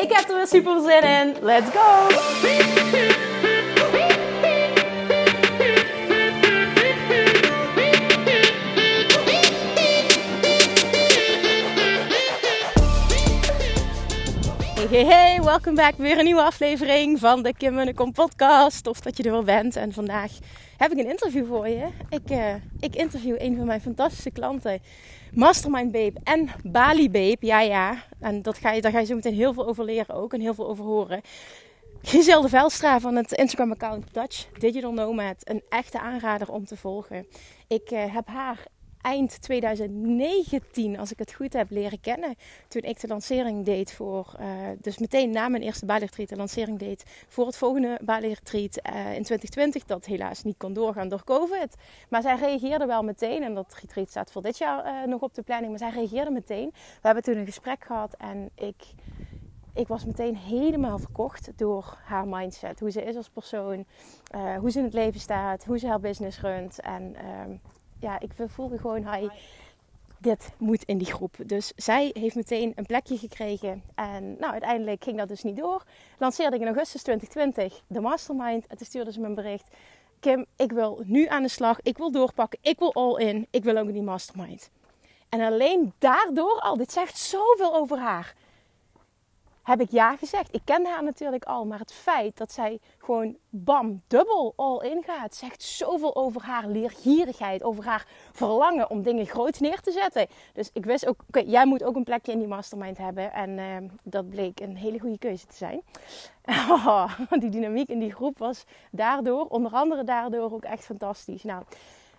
Ik heb er weer super zin in. Let's go! Hey, hey, welkom back. Weer een nieuwe aflevering van de Kim Munnekom podcast. Of dat je er wel bent. En vandaag heb ik een interview voor je. Ik, uh, ik interview een van mijn fantastische klanten. Mastermind Babe en Bali Babe. Ja, ja. En dat ga je, daar ga je zo meteen heel veel over leren ook. En heel veel over horen. Giselle de Velstra van het Instagram-account Dutch Digital Nomad. Een echte aanrader om te volgen. Ik uh, heb haar eind 2019, als ik het goed heb, leren kennen. Toen ik de lancering deed voor, uh, dus meteen na mijn eerste Bali Retreat, de lancering deed voor het volgende Bali Retreat uh, in 2020. Dat helaas niet kon doorgaan door COVID. Maar zij reageerde wel meteen. En dat retreat staat voor dit jaar uh, nog op de planning. Maar zij reageerde meteen. We hebben toen een gesprek gehad en ik ik was meteen helemaal verkocht door haar mindset. Hoe ze is als persoon, hoe ze in het leven staat, hoe ze haar business runt. En uh, ja, ik voelde gewoon, hij, dit moet in die groep. Dus zij heeft meteen een plekje gekregen. En nou, uiteindelijk ging dat dus niet door. Lanceerde ik in augustus 2020 de mastermind. En toen stuurde ze me een bericht. Kim, ik wil nu aan de slag. Ik wil doorpakken. Ik wil all in. Ik wil ook in die mastermind. En alleen daardoor al, dit zegt zoveel over haar heb ik ja gezegd. Ik kende haar natuurlijk al, maar het feit dat zij gewoon bam, dubbel all in gaat, zegt zoveel over haar leergierigheid, over haar verlangen om dingen groot neer te zetten. Dus ik wist ook, oké, jij moet ook een plekje in die mastermind hebben. En uh, dat bleek een hele goede keuze te zijn. Die dynamiek in die groep was daardoor, onder andere daardoor, ook echt fantastisch. Nou.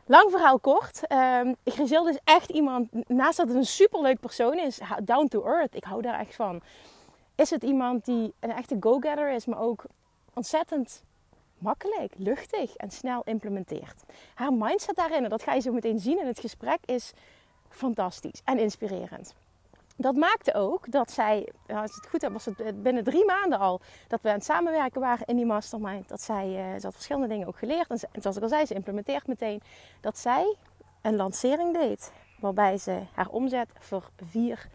Lang verhaal kort. Um, Griselda is echt iemand, naast dat het een superleuk persoon is, down to earth. Ik hou daar echt van is het iemand die een echte go-getter is, maar ook ontzettend makkelijk, luchtig en snel implementeert. Haar mindset daarin, en dat ga je zo meteen zien in het gesprek, is fantastisch en inspirerend. Dat maakte ook dat zij, als het goed heb, was het binnen drie maanden al dat we aan het samenwerken waren in die mastermind. Dat zij, uh, ze had verschillende dingen ook geleerd. En zoals ik al zei, ze implementeert meteen dat zij een lancering deed. Waarbij ze haar omzet voor vier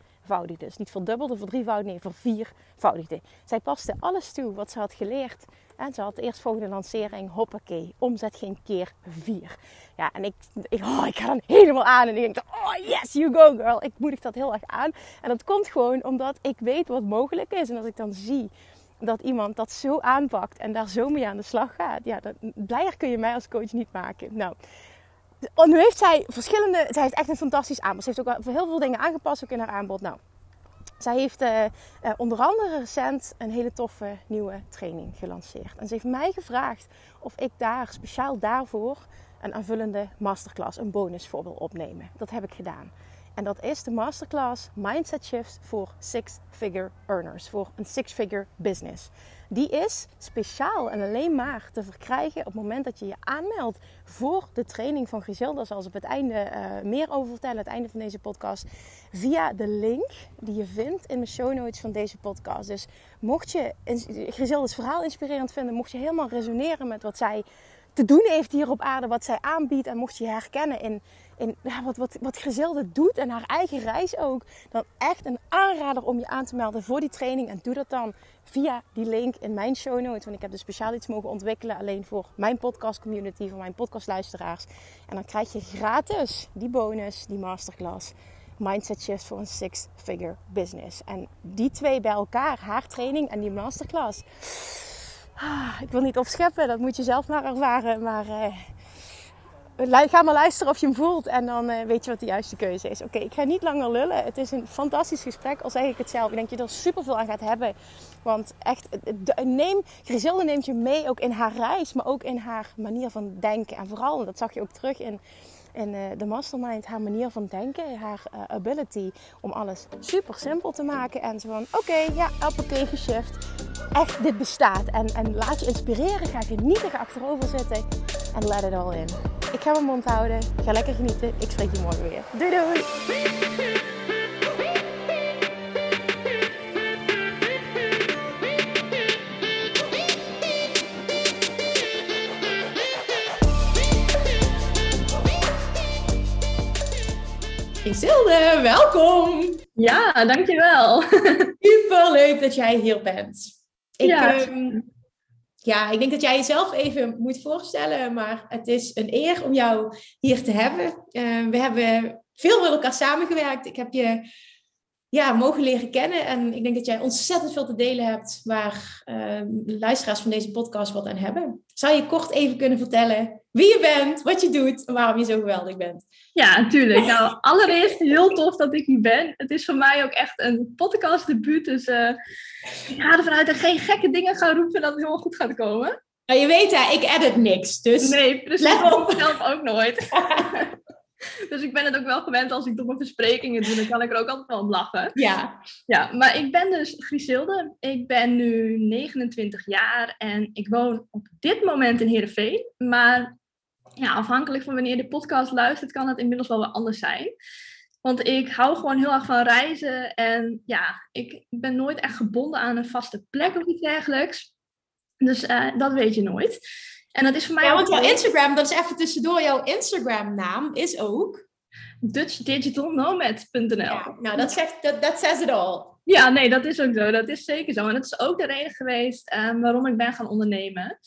Dus niet verdubbelde, verdrievoudigde, nee, verviervoudigde. Zij paste alles toe wat ze had geleerd. En ze had de eerstvolgende lancering, hoppakee, omzet geen keer vier. Ja, en ik, ik, oh, ik ga dan helemaal aan en ik denk, oh yes, you go girl. Ik moedig dat heel erg aan. En dat komt gewoon omdat ik weet wat mogelijk is. En als ik dan zie dat iemand dat zo aanpakt en daar zo mee aan de slag gaat. Ja, dat, blijer kun je mij als coach niet maken. Nou, Oh, nu heeft zij verschillende. Zij heeft echt een fantastisch aanbod. Ze heeft ook heel veel dingen aangepast ook in haar aanbod. Nou, zij heeft uh, uh, onder andere recent een hele toffe nieuwe training gelanceerd. En ze heeft mij gevraagd of ik daar speciaal daarvoor een aanvullende masterclass, een bonus voor wil opnemen. Dat heb ik gedaan. En dat is de masterclass Mindset Shifts voor Six Figure Earners, voor een Six Figure Business. Die is speciaal en alleen maar te verkrijgen op het moment dat je je aanmeldt voor de training van Griselda. Daar zal ze op het einde uh, meer over vertellen, het einde van deze podcast. Via de link die je vindt in de show notes van deze podcast. Dus mocht je Griselda's verhaal inspirerend vinden, mocht je helemaal resoneren met wat zij te doen heeft hier op aarde, wat zij aanbiedt. En mocht je herkennen in, in wat, wat, wat doet en haar eigen reis ook. Dan echt een aanrader om je aan te melden voor die training. En doe dat dan via die link in mijn show notes. Want ik heb dus speciaal iets mogen ontwikkelen alleen voor mijn podcast community, voor mijn podcastluisteraars. En dan krijg je gratis die bonus, die masterclass. Mindset Shift voor een six-figure business. En die twee bij elkaar, haar training en die masterclass Ah, ik wil niet opscheppen, dat moet je zelf maar ervaren. Maar uh, ga maar luisteren of je hem voelt en dan uh, weet je wat de juiste keuze is. Oké, ik ga niet langer lullen. Het is een fantastisch gesprek, al zeg ik het zelf. Ik denk dat je er super veel aan gaat hebben. Want echt, neem, Griselda neemt je mee ook in haar reis, maar ook in haar manier van denken. En vooral, dat zag je ook terug in in uh, de mastermind haar manier van denken, haar uh, ability om alles super simpel te maken. En zo van, oké, okay, ja, appelkee geshift. Echt, dit bestaat. En, en laat je inspireren, ga genieten, achterover zitten en let it all in. Ik ga mijn mond houden, ga lekker genieten. Ik spreek je morgen weer. Doei doei! Isilde, welkom. Ja, dankjewel. Super leuk dat jij hier bent. Ik, ja. Ehm, ja, ik denk dat jij jezelf even moet voorstellen, maar het is een eer om jou hier te hebben. Uh, we hebben veel met elkaar samengewerkt. Ik heb je ja, mogen leren kennen en ik denk dat jij ontzettend veel te delen hebt waar uh, luisteraars van deze podcast wat aan hebben. Zou je kort even kunnen vertellen wie je bent, wat je doet en waarom je zo geweldig bent? Ja, natuurlijk. Nou, allereerst heel tof dat ik hier ben. Het is voor mij ook echt een podcastdebuut. Dus uh, ik ga ervan uit dat geen gekke dingen ga roepen dat het helemaal goed gaat komen. Nou, je weet hè, ik edit niks. Dus nee, precies. Let op. zelf ook nooit. dus ik ben het ook wel gewend als ik domme versprekingen doe, dan kan ik er ook altijd wel om lachen. Ja. Ja, maar ik ben dus Griselde. Ik ben nu 29 jaar en ik woon op dit moment in Heerenveen. Maar ja, afhankelijk van wanneer je de podcast luistert, kan het inmiddels wel wat anders zijn. Want ik hou gewoon heel erg van reizen. En ja, ik ben nooit echt gebonden aan een vaste plek of iets dergelijks. Dus uh, dat weet je nooit. En dat is voor mij. Ja, want jouw Instagram, dat is even tussendoor. Jouw Instagram-naam is ook. DutchDigitalNomad.nl. Ja, nou, dat zegt, dat, dat says it all. Ja, nee, dat is ook zo. Dat is zeker zo. En dat is ook de reden geweest um, waarom ik ben gaan ondernemen.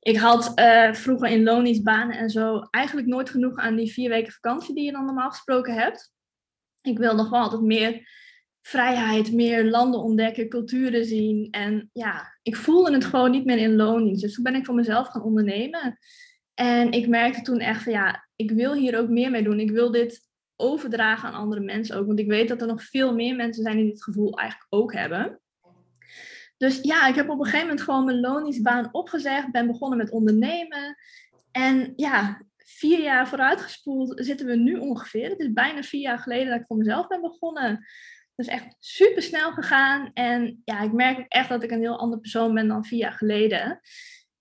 Ik had uh, vroeger in loningsbanen en zo eigenlijk nooit genoeg aan die vier weken vakantie die je dan normaal gesproken hebt. Ik wil nog wel altijd meer vrijheid, meer landen ontdekken, culturen zien. En ja, ik voelde het gewoon niet meer in loondienst. Dus toen ben ik voor mezelf gaan ondernemen. En ik merkte toen echt van ja, ik wil hier ook meer mee doen. Ik wil dit overdragen aan andere mensen ook. Want ik weet dat er nog veel meer mensen zijn die dit gevoel eigenlijk ook hebben. Dus ja, ik heb op een gegeven moment gewoon mijn loningsbaan opgezegd. Ben begonnen met ondernemen. En ja, vier jaar vooruitgespoeld zitten we nu ongeveer. Het is bijna vier jaar geleden dat ik voor mezelf ben begonnen. Dus echt super snel gegaan. En ja, ik merk echt dat ik een heel ander persoon ben dan vier jaar geleden.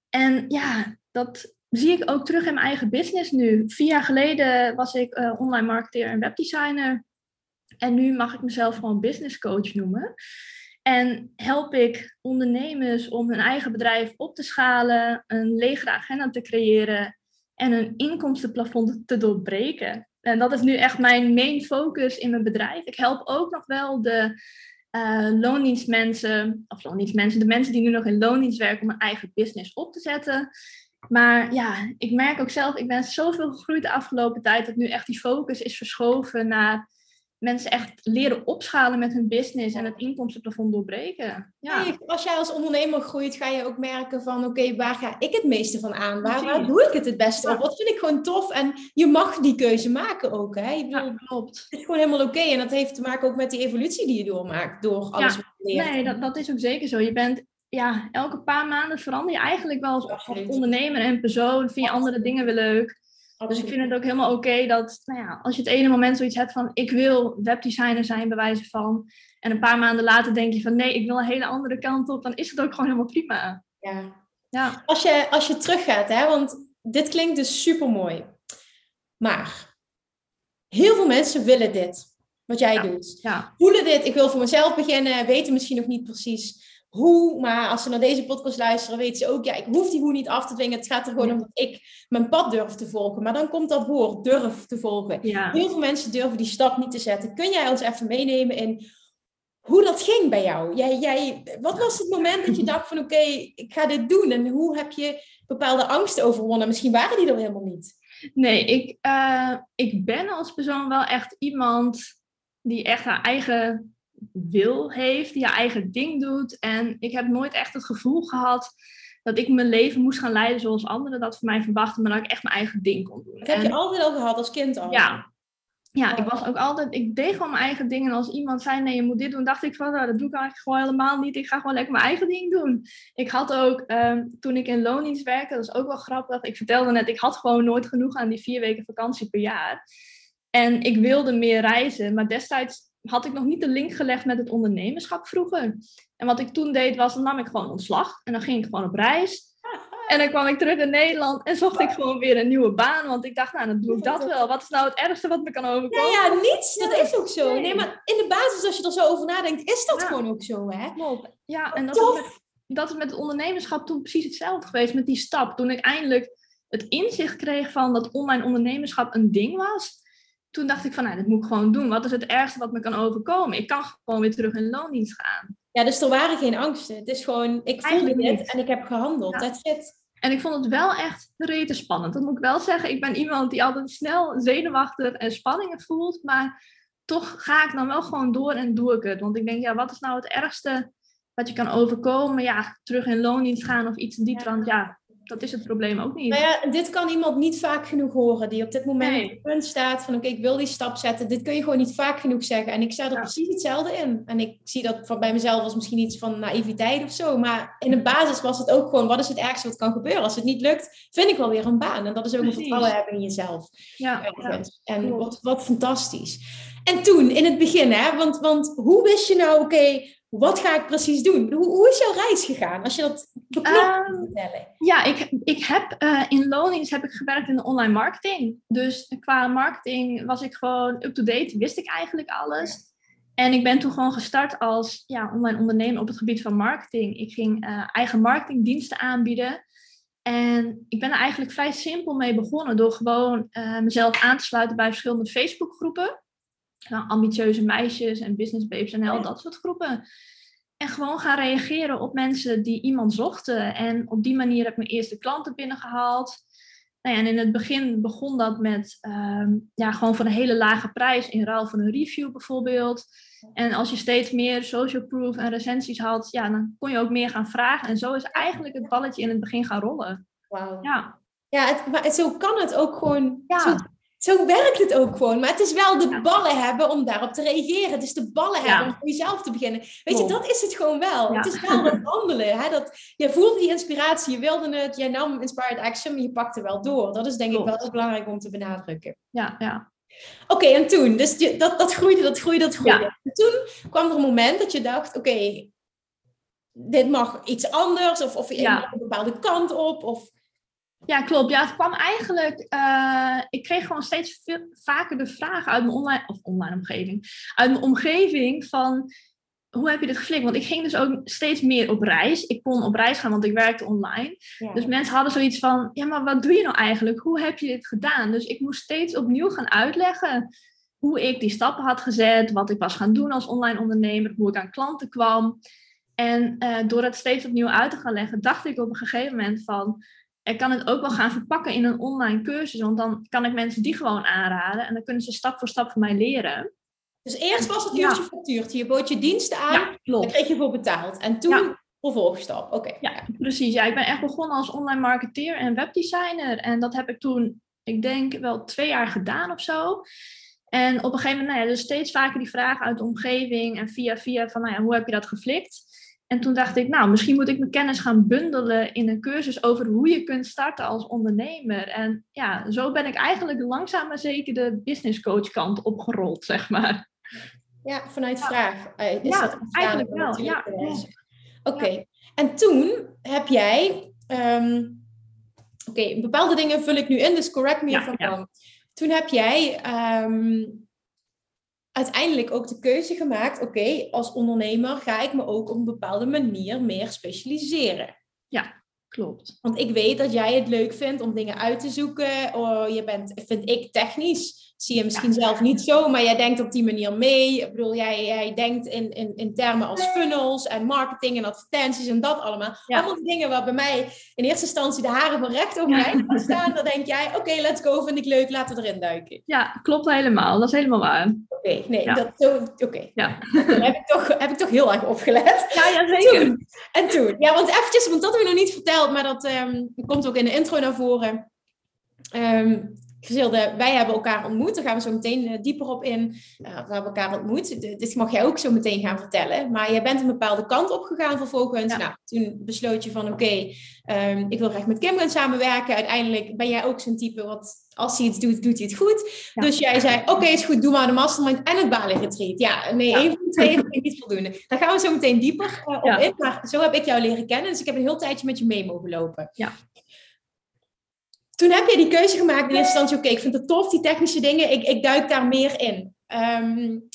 En ja, dat zie ik ook terug in mijn eigen business nu. Vier jaar geleden was ik uh, online marketeer en webdesigner. En nu mag ik mezelf gewoon business coach noemen. En help ik ondernemers om hun eigen bedrijf op te schalen, een legere agenda te creëren en een inkomstenplafond te doorbreken. En dat is nu echt mijn main focus in mijn bedrijf. Ik help ook nog wel de uh, loondienstmensen, of loondienstmensen, de mensen die nu nog in loondienst werken om een eigen business op te zetten. Maar ja, ik merk ook zelf, ik ben zoveel gegroeid de afgelopen tijd dat nu echt die focus is verschoven naar mensen echt leren opschalen met hun business en het inkomstenplafond doorbreken. Ja. als jij als ondernemer groeit, ga je ook merken van oké, waar ga ik het meeste van aan? Waar, waar doe ik het het beste op? Wat vind ik gewoon tof? En je mag die keuze maken ook. Hè? Ik bedoel, ja, klopt. Het is gewoon helemaal oké. En dat heeft te maken ook met die evolutie die je doormaakt door alles wat je leert. Nee, dat, dat is ook zeker zo. Je bent ja, elke paar maanden verander je eigenlijk wel als, als ondernemer en persoon. Vind je andere dingen weer leuk. Dus ik vind het ook helemaal oké dat, nou ja, als je het ene moment zoiets hebt van ik wil webdesigner zijn, bij wijze van. En een paar maanden later denk je van nee, ik wil een hele andere kant op, dan is het ook gewoon helemaal prima. Ja. ja. Als, je, als je teruggaat, hè, want dit klinkt dus super mooi. Maar heel veel mensen willen dit, wat jij doet. Ja. Voelen dit, ik wil voor mezelf beginnen, weten misschien nog niet precies hoe, maar als ze naar deze podcast luisteren, weten ze ook, ja, ik hoef die hoe niet af te dwingen. Het gaat er gewoon om dat ik mijn pad durf te volgen. Maar dan komt dat woord, durf te volgen. Heel veel mensen durven die stap niet te zetten. Kun jij ons even meenemen in hoe dat ging bij jou? Jij, jij, wat was het moment dat je dacht van, oké, ik ga dit doen? En hoe heb je bepaalde angsten overwonnen? Misschien waren die er helemaal niet. Nee, ik, uh, ik ben als persoon wel echt iemand die echt haar eigen wil heeft, die haar eigen ding doet. En ik heb nooit echt het gevoel gehad dat ik mijn leven moest gaan leiden zoals anderen dat van mij verwachten, maar dat ik echt mijn eigen ding kon doen. Dat heb je altijd al gehad als kind al? Ja. ja, ik was ook altijd, ik deed gewoon mijn eigen dingen. En als iemand zei, nee, je moet dit doen, dacht ik van, nou, dat doe ik eigenlijk gewoon helemaal niet. Ik ga gewoon lekker mijn eigen ding doen. Ik had ook, ehm, toen ik in loondienst werkte, dat is ook wel grappig. Ik vertelde net, ik had gewoon nooit genoeg aan die vier weken vakantie per jaar. En ik wilde meer reizen, maar destijds had ik nog niet de link gelegd met het ondernemerschap vroeger. En wat ik toen deed, was, dan nam ik gewoon ontslag. En dan ging ik gewoon op reis. En dan kwam ik terug in Nederland en zocht ik gewoon weer een nieuwe baan. Want ik dacht, nou, dan doe ik dat wel. Wat is nou het ergste wat me kan overkomen? Ja, ja niets. Dat is ook zo. Nee, maar in de basis, als je er zo over nadenkt, is dat gewoon ook zo, hè? Klopt. Ja, en dat is, met, dat is met het ondernemerschap toen precies hetzelfde geweest. Met die stap. Toen ik eindelijk het inzicht kreeg van dat online ondernemerschap een ding was. Toen dacht ik van, nou, dat moet ik gewoon doen. Wat is het ergste wat me kan overkomen? Ik kan gewoon weer terug in loondienst gaan. Ja, dus er waren geen angsten. Het is gewoon, ik voelde dit en ik heb gehandeld. Ja. That's it. En ik vond het wel echt rete spannend. Dat moet ik wel zeggen. Ik ben iemand die altijd snel zenuwachtig en spanningen voelt. Maar toch ga ik dan wel gewoon door en doe ik het. Want ik denk, ja, wat is nou het ergste wat je kan overkomen? Ja, terug in loondienst gaan of iets in die trant. Ja, dat is het probleem ook niet. Nou ja, dit kan iemand niet vaak genoeg horen. Die op dit moment nee. op het punt staat van... Oké, ik wil die stap zetten. Dit kun je gewoon niet vaak genoeg zeggen. En ik sta er precies hetzelfde in. En ik zie dat bij mezelf als misschien iets van naïviteit of zo. Maar in de basis was het ook gewoon... Wat is het ergste wat kan gebeuren? Als het niet lukt, vind ik wel weer een baan. En dat is ook een vertrouwen hebben in jezelf. Ja. En wat, wat fantastisch. En toen, in het begin, hè? Want, want hoe wist je nou... Oké, wat ga ik precies doen? Hoe, hoe is jouw reis gegaan? Als je dat beknopt uh, vertellen. Ja, ik, ik heb uh, in Lonings heb ik gewerkt in de online marketing. Dus qua marketing was ik gewoon up-to-date, wist ik eigenlijk alles. En ik ben toen gewoon gestart als ja, online ondernemer op het gebied van marketing. Ik ging uh, eigen marketingdiensten aanbieden. En ik ben er eigenlijk vrij simpel mee begonnen door gewoon uh, mezelf aan te sluiten bij verschillende Facebookgroepen ambitieuze meisjes en business babes en al dat soort groepen. En gewoon gaan reageren op mensen die iemand zochten. En op die manier heb ik mijn eerste klanten binnengehaald. Nou ja, en in het begin begon dat met ehm, ja, gewoon voor een hele lage prijs in ruil voor een review bijvoorbeeld. En als je steeds meer social proof en recensies had, ja, dan kon je ook meer gaan vragen. En zo is eigenlijk het balletje in het begin gaan rollen. Wauw. Ja, ja het, maar zo kan het ook gewoon. Ja zo werkt het ook gewoon. Maar het is wel de ballen hebben om daarop te reageren. Het is de ballen hebben om voor jezelf te beginnen. Weet je, dat is het gewoon wel. Het is wel het handelen. Hè? Dat, je voelde die inspiratie, je wilde het, jij nam inspired action, maar je pakte wel door. Dat is denk ik wel heel belangrijk om te benadrukken. Ja, ja. Oké, en toen? Dus je, dat, dat groeide, dat groeide, dat groeide. En toen kwam er een moment dat je dacht, oké, dit mag iets anders. Of, of een bepaalde kant op. Of ja, klopt. Ja, het kwam eigenlijk. Uh, ik kreeg gewoon steeds veel, vaker de vraag uit mijn online, of online omgeving, uit mijn omgeving van hoe heb je dit geflikt? Want ik ging dus ook steeds meer op reis. Ik kon op reis gaan, want ik werkte online. Dus mensen hadden zoiets van: ja, maar wat doe je nou eigenlijk? Hoe heb je dit gedaan? Dus ik moest steeds opnieuw gaan uitleggen hoe ik die stappen had gezet, wat ik was gaan doen als online ondernemer, hoe ik aan klanten kwam. En uh, door het steeds opnieuw uit te gaan leggen, dacht ik op een gegeven moment van ik kan het ook wel gaan verpakken in een online cursus. Want dan kan ik mensen die gewoon aanraden. En dan kunnen ze stap voor stap van mij leren. Dus eerst was het uurtje factuurtje. Je bood je diensten aan. Ja, klopt. Daar kreeg je voor betaald. En toen ja. vervolgstap. Oké. Ja, precies. Ja, ik ben echt begonnen als online marketeer en webdesigner. En dat heb ik toen, ik denk, wel twee jaar gedaan of zo. En op een gegeven moment, nou ja, dus steeds vaker die vragen uit de omgeving. En via via van, nou ja, hoe heb je dat geflikt? En toen dacht ik, nou, misschien moet ik mijn kennis gaan bundelen in een cursus over hoe je kunt starten als ondernemer. En ja, zo ben ik eigenlijk langzaam maar zeker de business coach kant opgerold, zeg maar. Ja, vanuit vraag. Eh, is ja, dat eigenlijk wel. Ja. Oké, en toen heb jij, um, oké, bepaalde dingen vul ik nu in, dus correct me if I'm wrong. Toen heb jij um, uiteindelijk ook de keuze gemaakt: oké, als ondernemer ga ik me ook op een bepaalde manier meer specialiseren. Ja, klopt. Want ik weet dat jij het leuk vindt om dingen uit te zoeken. Oh, je bent, vind ik, technisch zie je misschien zelf niet zo, maar jij denkt op die manier mee. Ik bedoel, jij, jij denkt in, in, in termen als funnels en marketing en advertenties en dat allemaal. Allemaal dingen waar bij mij in eerste instantie de haren van recht overeind gaan staan. Dan denk jij, oké, let's go, vind ik leuk, laten we erin duiken. Ja, klopt helemaal. Dat is helemaal waar. Oké, nee, dat zo, oké. Ja. heb ik, toch, heb ik toch heel erg opgelet. Ja, ja zeker. en toen, ja, want eventjes, want dat heb ik nog niet verteld, maar dat um, komt ook in de intro naar voren. Um, Gizilde, wij hebben elkaar ontmoet. Daar gaan we zo meteen uh, dieper op in. Uh, we hebben elkaar ontmoet. Dit mag jij ook zo meteen gaan vertellen. Maar jij bent een bepaalde kant op gegaan vervolgens. Nou, toen besloot je van oké, okay, um, ik wil graag met Kim gaan samenwerken. Uiteindelijk ben jij ook zo'n type wat als hij iets doet, doet hij het goed. Dus jij zei, oké, okay, is goed, doe maar de mastermind en het Bali retreat. Ja, nee, één van de twee is niet voldoende. Daar gaan we zo meteen dieper uh, op in. Maar zo heb ik jou leren kennen. Dus ik heb een heel tijdje met je mee mogen lopen. Ja toen heb je die keuze gemaakt in eerste instantie, oké, ik vind het tof, die technische dingen, ik, ik duik daar meer in. Um,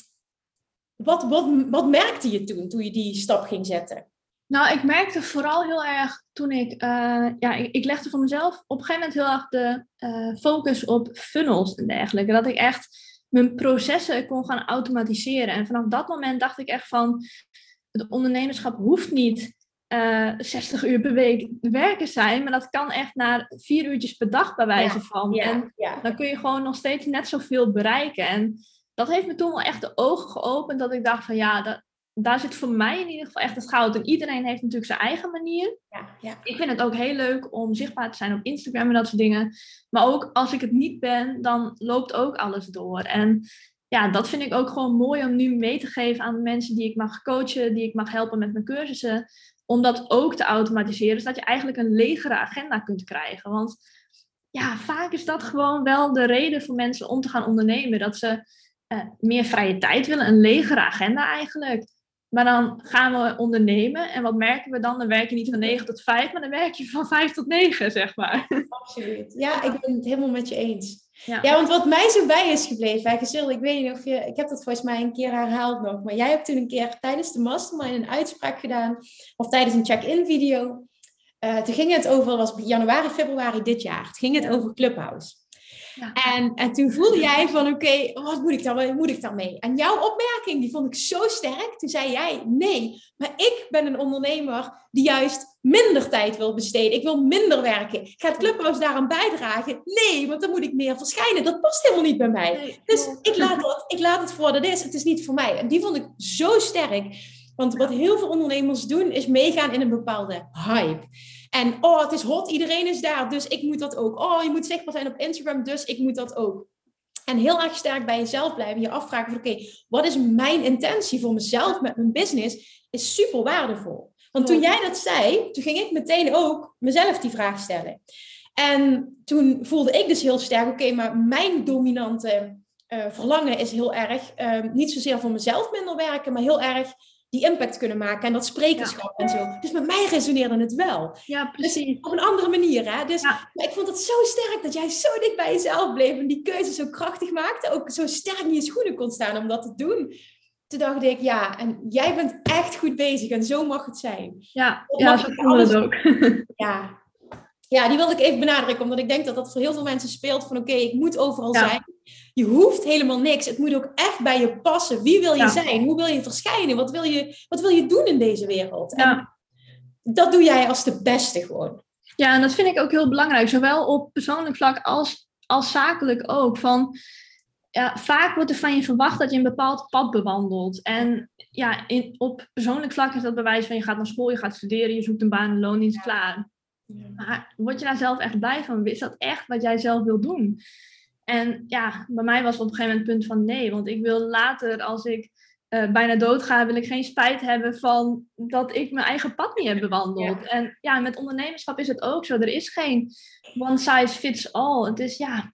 wat, wat, wat merkte je toen, toen je die stap ging zetten? Nou, ik merkte vooral heel erg toen ik, uh, ja, ik, legde voor mezelf op een gegeven moment heel erg de uh, focus op funnels en dergelijke. Dat ik echt mijn processen kon gaan automatiseren. En vanaf dat moment dacht ik echt van, het ondernemerschap hoeft niet uh, eh, 60 uur per week werken zijn. Maar dat kan echt naar vier uurtjes per dag bij wijze van. en dan kun je gewoon nog steeds net zoveel bereiken. En dat heeft me toen wel echt de ogen geopend. Dat ik dacht van ja, dat, daar zit voor mij in ieder geval echt het goud. En iedereen heeft natuurlijk zijn eigen manier. Ik vind het ook heel leuk om zichtbaar te zijn op Instagram en dat soort dingen. Maar ook als ik het niet ben, dan loopt ook alles door. En ja, dat vind ik ook gewoon mooi om nu mee te geven aan de mensen die ik mag coachen, die ik mag helpen met mijn cursussen om dat ook te automatiseren, zodat je eigenlijk een legere agenda kunt krijgen. Want ja, vaak is dat gewoon wel de reden voor mensen om te gaan ondernemen. Dat ze uh, meer vrije tijd willen, een legere agenda eigenlijk. Maar dan gaan we ondernemen en wat merken we dan? Dan werk je niet van 9 tot 5, maar dan werk je van 5 tot 9, zeg maar. Absoluut. Ja, ik ben het helemaal met je eens. Ja. ja, want wat mij zo bij is gebleven bij Gezil, ik weet niet of je, ik heb dat volgens mij een keer herhaald nog, maar jij hebt toen een keer tijdens de mastermind een uitspraak gedaan, of tijdens een check-in video. Uh, toen ging het over, was januari, februari dit jaar, het ging het over Clubhouse. En, en toen voelde jij van, oké, wat moet ik dan, moet ik dan mee? En jouw opmerking, die vond ik zo sterk. Toen zei jij, nee, maar ik ben een ondernemer die juist minder tijd wil besteden. Ik wil minder werken. Gaat Clubhouse daaraan bijdragen? Nee, want dan moet ik meer verschijnen. Dat past helemaal niet bij mij. dus ik laat, het, ik laat het voor wat het is. Het is niet voor mij. En die vond ik zo sterk. Want wat heel veel ondernemers doen, is meegaan in een bepaalde hype. En oh, het is hot, iedereen is daar, dus ik moet dat ook. Oh, je moet zichtbaar zijn op Instagram, dus ik moet dat ook. En heel erg sterk bij jezelf blijven. Je afvragen van oké, wat is mijn intentie voor mezelf met mijn business? Is super waardevol. Want toen jij dat zei, toen ging ik meteen ook mezelf die vraag stellen. En toen voelde ik dus heel sterk, oké, maar mijn dominante uh, verlangen is heel erg, uh, niet zozeer voor mezelf minder werken, maar heel erg die impact kunnen maken en dat sprekerschap en zo. Dus met mij resoneerde het wel. Ja, dus precies. Dus op een andere manier, hè. Dus ik vond het zo sterk dat jij zo dicht bij jezelf bleef en die keuze zo krachtig maakte. Ook zo sterk in je schoenen kon staan om dat te doen. Toen dacht ik, ja, en jij bent echt goed bezig en zo mag het zijn. Ja, ja zo voelde het ook. Ja. Ja, die wilde ik even benadrukken, omdat ik denk dat dat voor heel veel mensen speelt van oké, ik moet overal zijn. Je hoeft helemaal niks. Het moet ook echt bij je passen. Wie wil je zijn? Hoe wil je verschijnen? Wat wil je, wat wil je doen in deze wereld? En dat doe jij als de beste gewoon. Ja, en dat vind ik ook heel belangrijk. Zowel op persoonlijk vlak als, als zakelijk ook. Van, ja, vaak wordt er van je verwacht dat je een bepaald pad bewandelt. En ja, in, op persoonlijk vlak is dat bewijs van je gaat naar school, je gaat studeren, je zoekt een baan, een loondienst, klaar. Maar word je daar zelf echt blij van? Is dat echt wat jij zelf wil doen? En ja, bij mij was het op een gegeven moment het punt van nee, want ik wil later, als ik uh, bijna doodga, wil ik geen spijt hebben van dat ik mijn eigen pad niet heb bewandeld. En ja, met ondernemerschap is het ook zo. Er is geen one size fits all. Het is ja,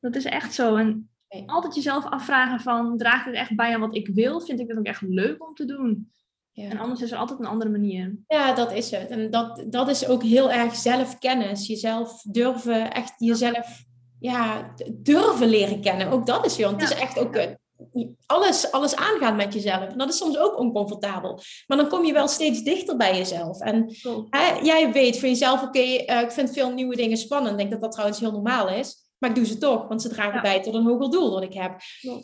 dat is echt zo. En altijd jezelf afvragen van, draagt het echt bij aan wat ik wil? Vind ik het ook echt leuk om te doen? Ja. En anders is er altijd een andere manier. Ja, dat is het. En dat, dat is ook heel erg zelfkennis. Jezelf durven, echt jezelf ja, durven leren kennen. Ook dat is weer, want het is echt ook alles, alles aangaan met jezelf. En dat is soms ook oncomfortabel. Maar dan kom je wel steeds dichter bij jezelf. En hè, jij weet van jezelf, oké, eh, ik vind veel nieuwe dingen spannend. Ik denk dat dat trouwens heel normaal is. Maar ik doe ze toch, want ze dragen bij tot een hoger doel dat ik heb.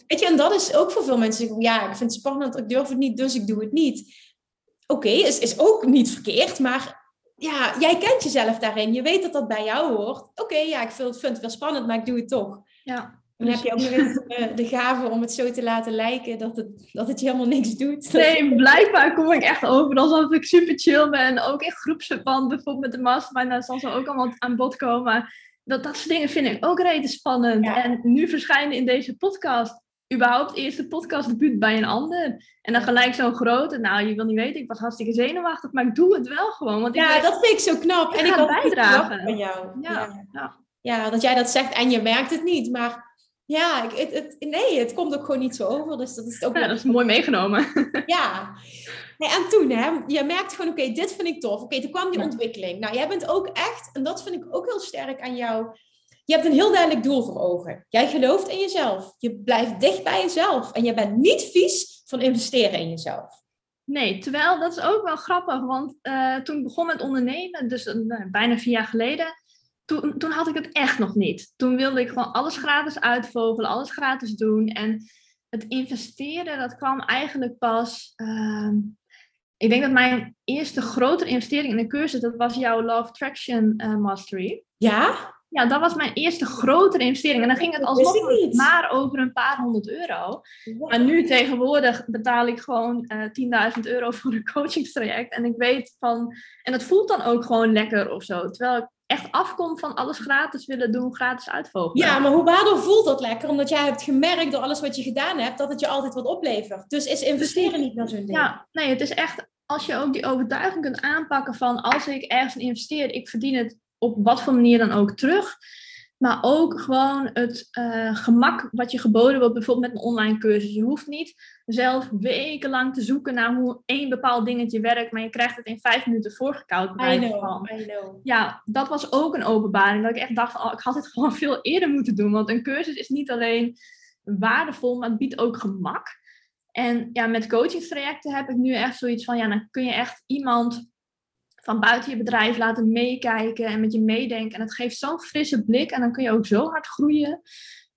Weet je, en dat is ook voor veel mensen. Ja, ik vind het spannend, ik durf het niet, dus ik doe het niet. Oké, is, is ook niet verkeerd, maar ja, jij kent jezelf daarin. Je weet dat dat bij jou hoort. Oké, ja, ik vind het wel spannend, maar ik doe het toch. Ja. Dan heb je ook nog eens de, de gave om het zo te laten lijken dat het, dat het je helemaal niks doet. Nee, blijkbaar kom ik echt over alsof ik super chill ben. Ook in groepsverband, bijvoorbeeld met de mastermind, daar zal ze ook allemaal aan bod komen. Dat, dat soort dingen vind ik ook rete spannend. En nu verschijnen in deze podcast überhaupt eerste podcast debuut bij een ander. En dan gelijk zo'n grote. Nou, je wil niet weten, ik was hartstikke zenuwachtig, maar ik doe het wel gewoon. Want ja, dat vind ik zo knap. en ik ga bijdragen van jou. Ja, ja. ja. dat jij dat zegt en je merkt het niet, maar ja, het, het, nee, het komt ook gewoon niet zo over. Dus dat is ook. Ja, dat is mooi meegenomen. ja. Nee, en toen, hè, je merkt gewoon, oké, dit vind ik tof. Oké, toen kwam die ontwikkeling. Nou, jij bent ook echt, en dat vind ik ook heel sterk aan jou je hebt een heel duidelijk doel voor ogen. Jij gelooft in jezelf. Je blijft dicht bij jezelf. En je bent niet vies van investeren in jezelf. Nee, terwijl dat is ook wel grappig. Want uh, toen ik begon met ondernemen, dus uh, bijna vier jaar geleden, toen, toen had ik het echt nog niet. Toen wilde ik gewoon alles gratis uitvogelen, alles gratis doen. En het investeren, dat kwam eigenlijk pas. Uh, ik denk dat mijn eerste grotere investering in een cursus, dat was jouw Love Traction uh, Mastery. Ja? Ja, dat was mijn eerste grotere investering. En dan ging het alsnog maar over een paar honderd euro. Maar nu tegenwoordig betaal ik gewoon uh, 10.000 euro voor een coachingstraject. En ik weet van... En het voelt dan ook gewoon lekker of zo. Terwijl ik echt afkom van alles gratis willen doen, gratis uitvogelen. Ja, maar hoe, waardoor voelt dat lekker? Omdat jij hebt gemerkt door alles wat je gedaan hebt, dat het je altijd wat oplevert. Dus is investeren niet naar zo'n ding? Ja, nee, het is echt... Als je ook die overtuiging kunt aanpakken van als ik ergens investeer, ik verdien het op wat voor manier dan ook terug. Maar ook gewoon het uh, gemak wat je geboden wordt, bijvoorbeeld met een online cursus. Je hoeft niet zelf wekenlang te zoeken naar hoe één bepaald dingetje werkt, maar je krijgt het in vijf minuten voorgekoud. I know, I know. Ja, dat was ook een openbaring. Dat ik echt dacht, oh, ik had het gewoon veel eerder moeten doen. Want een cursus is niet alleen waardevol, maar het biedt ook gemak. En ja, met coachingstrajecten heb ik nu echt zoiets van, ja, dan kun je echt iemand van buiten je bedrijf laten meekijken en met je meedenken. En het geeft zo'n frisse blik en dan kun je ook zo hard groeien.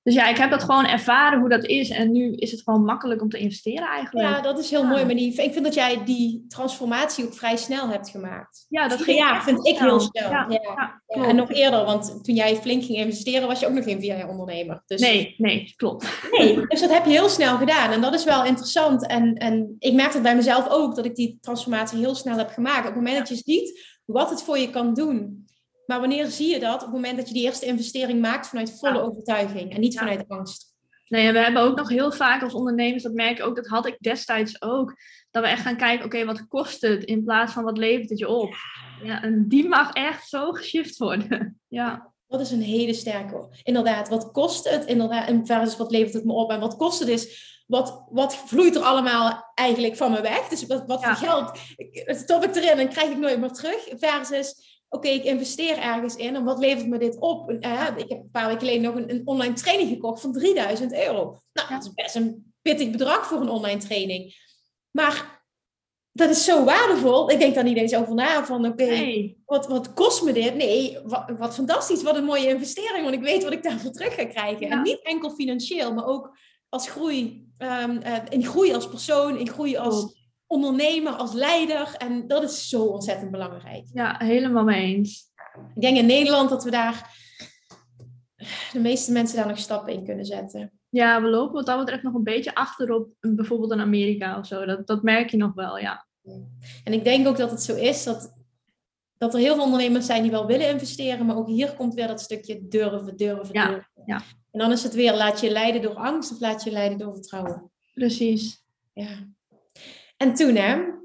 Dus ja, ik heb dat gewoon ervaren hoe dat is. En nu is het gewoon makkelijk om te investeren eigenlijk. Ja, dat is heel mooi. Maar die, ik vind dat jij die transformatie ook vrij snel hebt gemaakt. Ja, dat ging ja, vind ik heel snel. Ja, ja. en nog eerder, want toen jij flink ging investeren, was je ook nog geen jaar ondernemer. Dus... Nee, nee, klopt. Nee, dus dat heb je heel snel gedaan. En dat is wel interessant. En, en ik merk het bij mezelf ook, dat ik die transformatie heel snel heb gemaakt. Op het moment dat je ziet wat het voor je kan doen maar wanneer zie je dat? Op het moment dat je die eerste investering maakt vanuit volle overtuiging en niet vanuit angst. Nee, we hebben ook nog heel vaak als ondernemers, dat merk ik ook, dat had ik destijds ook, dat we echt gaan kijken, oké, wat kost het in plaats van wat levert het je op? Ja, en die mag echt zo geshift worden. Ja. Dat is een hele sterke. Inderdaad, wat kost het? Inderdaad, versus wat levert het me op? En wat kost het is, wat, wat vloeit er allemaal eigenlijk van me weg? Dus wat, wat voor geld stop ik erin en krijg ik nooit meer terug? Versus oké, ik investeer ergens in en wat levert me dit op? Uh, ik heb een paar weken geleden nog een, een, online training gekocht van 3000 euro. Nou, dat is best een pittig bedrag voor een online training. Maar dat is zo waardevol. Ik denk daar niet eens over na van, oké, wat, wat kost me dit? Nee, wat, wat, fantastisch, wat een mooie investering, want ik weet wat ik daarvoor terug ga krijgen. En niet enkel financieel, maar ook als groei, um, uh, in groei als persoon, in groei als ondernemer, als leider. En dat is zo ontzettend belangrijk. Ja, helemaal mee eens. Ik denk in Nederland dat we daar de meeste mensen daar nog stappen in kunnen zetten. Ja, we lopen wat dat betreft nog een beetje achterop, bijvoorbeeld in Amerika of zo. Dat, dat merk je nog wel, ja. En ik denk ook dat het zo is dat, dat er heel veel ondernemers zijn die wel willen investeren, maar ook hier komt weer dat stukje durven, durven, ja, durven. Ja. En dan is het weer, laat je leiden door angst of laat je leiden door vertrouwen. Precies. Ja. En toen, hè,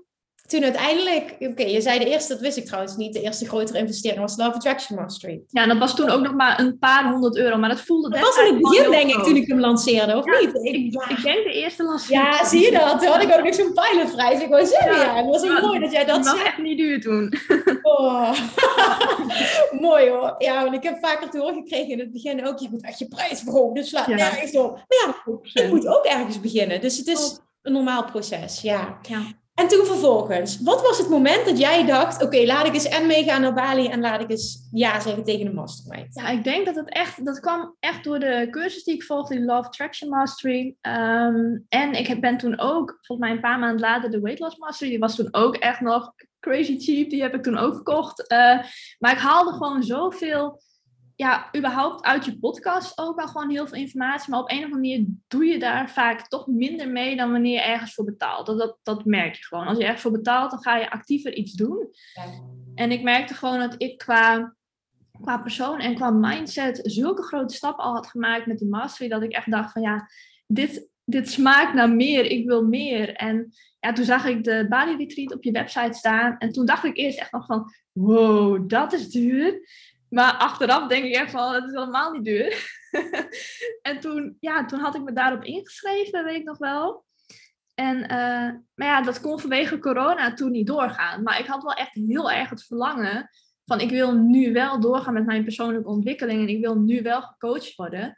toen uiteindelijk, oké, je zei de eerste, dat wist ik trouwens niet, de eerste grotere investering was Love Attraction Mastery. Ja, dat was toen ook nog maar een paar honderd euro, maar dat voelde Dat was in het begin, denk ik, toen ik hem lanceerde, of niet? Ik, ik, denk de eerste lancering. Ja, zie je dat? Toen had ik ook nog zo'n pilotvrijs. Ik wou zeggen, ja, het was ook mooi dat jij dat zei. Dat was echt niet duur toen. Oh. mooi hoor. Ja, want ik heb vaker te horen gekregen in het begin ook, je moet echt je prijs verhogen, dus slaat ja. nergens op. Maar ja, ik moet ook ergens beginnen, dus het is een normaal proces, ja. ja. En toen vervolgens, wat was het moment dat jij dacht: oké, laat ik eens en meegaan naar Bali en laat ik eens ja zeggen tegen de mastermind? Ja, ik denk dat het echt, dat kwam echt door de cursus die ik volgde, die Love Traction Mastery. Ehm, en ik ben toen ook, volgens mij een paar maanden later, de Weight Loss Mastery, die was toen ook echt nog crazy cheap, die heb ik toen ook gekocht. Uh, maar ik haalde gewoon zoveel ja, überhaupt uit je podcast ook al gewoon heel veel informatie. Maar op een of andere manier doe je daar vaak toch minder mee dan wanneer je ergens voor betaalt. Dat, dat, dat merk je gewoon. Als je ergens voor betaalt, dan ga je actiever iets doen. Ja. En ik merkte gewoon dat ik qua qua persoon en qua mindset zulke grote stappen al had gemaakt met de mastery, dat ik echt dacht van ja, dit, dit smaakt naar meer, ik wil meer. En ja, toen zag ik de Bali Retreat op je website staan en toen dacht ik eerst echt nog van, wow, dat is duur. Maar achteraf denk ik echt van, het is helemaal niet duur. en toen, ja, toen had ik me daarop ingeschreven, weet ik nog wel. En, eh, maar ja, dat kon vanwege corona toen niet doorgaan. Maar ik had wel echt heel erg het verlangen van ik wil nu wel doorgaan met mijn persoonlijke ontwikkeling en ik wil nu wel gecoacht worden.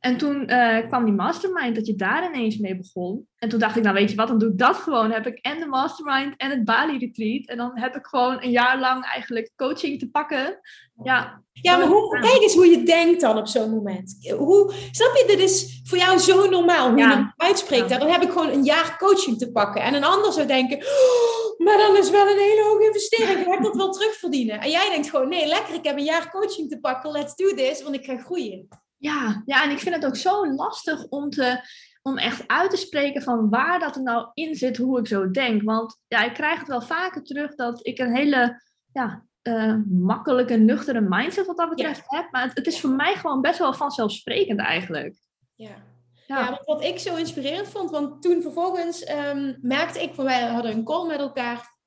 En toen uh, kwam die mastermind, dat je daar ineens mee begon. En toen dacht ik, nou weet je wat, dan doe ik dat gewoon. Dan heb ik en de mastermind en het Bali retreat. En dan heb ik gewoon een jaar lang eigenlijk coaching te pakken. Ja, ja maar hoe, kijk eens hoe je denkt dan op zo'n moment. Hoe, snap je, dit is voor jou zo normaal, hoe ja. je uitspreekt. Dan heb ik gewoon een jaar coaching te pakken. En een ander zou denken, oh, maar dan is wel een hele hoge investering. Ik heb dat wel terugverdienen. En jij denkt gewoon, nee, lekker, ik heb een jaar coaching te pakken. Let's do this, want ik ga groeien. Ja, ja, en ik vind het ook zo lastig om, te, om echt uit te spreken van waar dat er nou in zit, hoe ik zo denk. Want ja, ik krijg het wel vaker terug dat ik een hele ja, uh, makkelijke, nuchtere mindset wat dat betreft heb. Maar het, het, is voor mij gewoon best wel vanzelfsprekend eigenlijk. Ja. Ja. wat ik zo inspirerend vond, want toen vervolgens um, merkte ik, wij hadden een call met elkaar.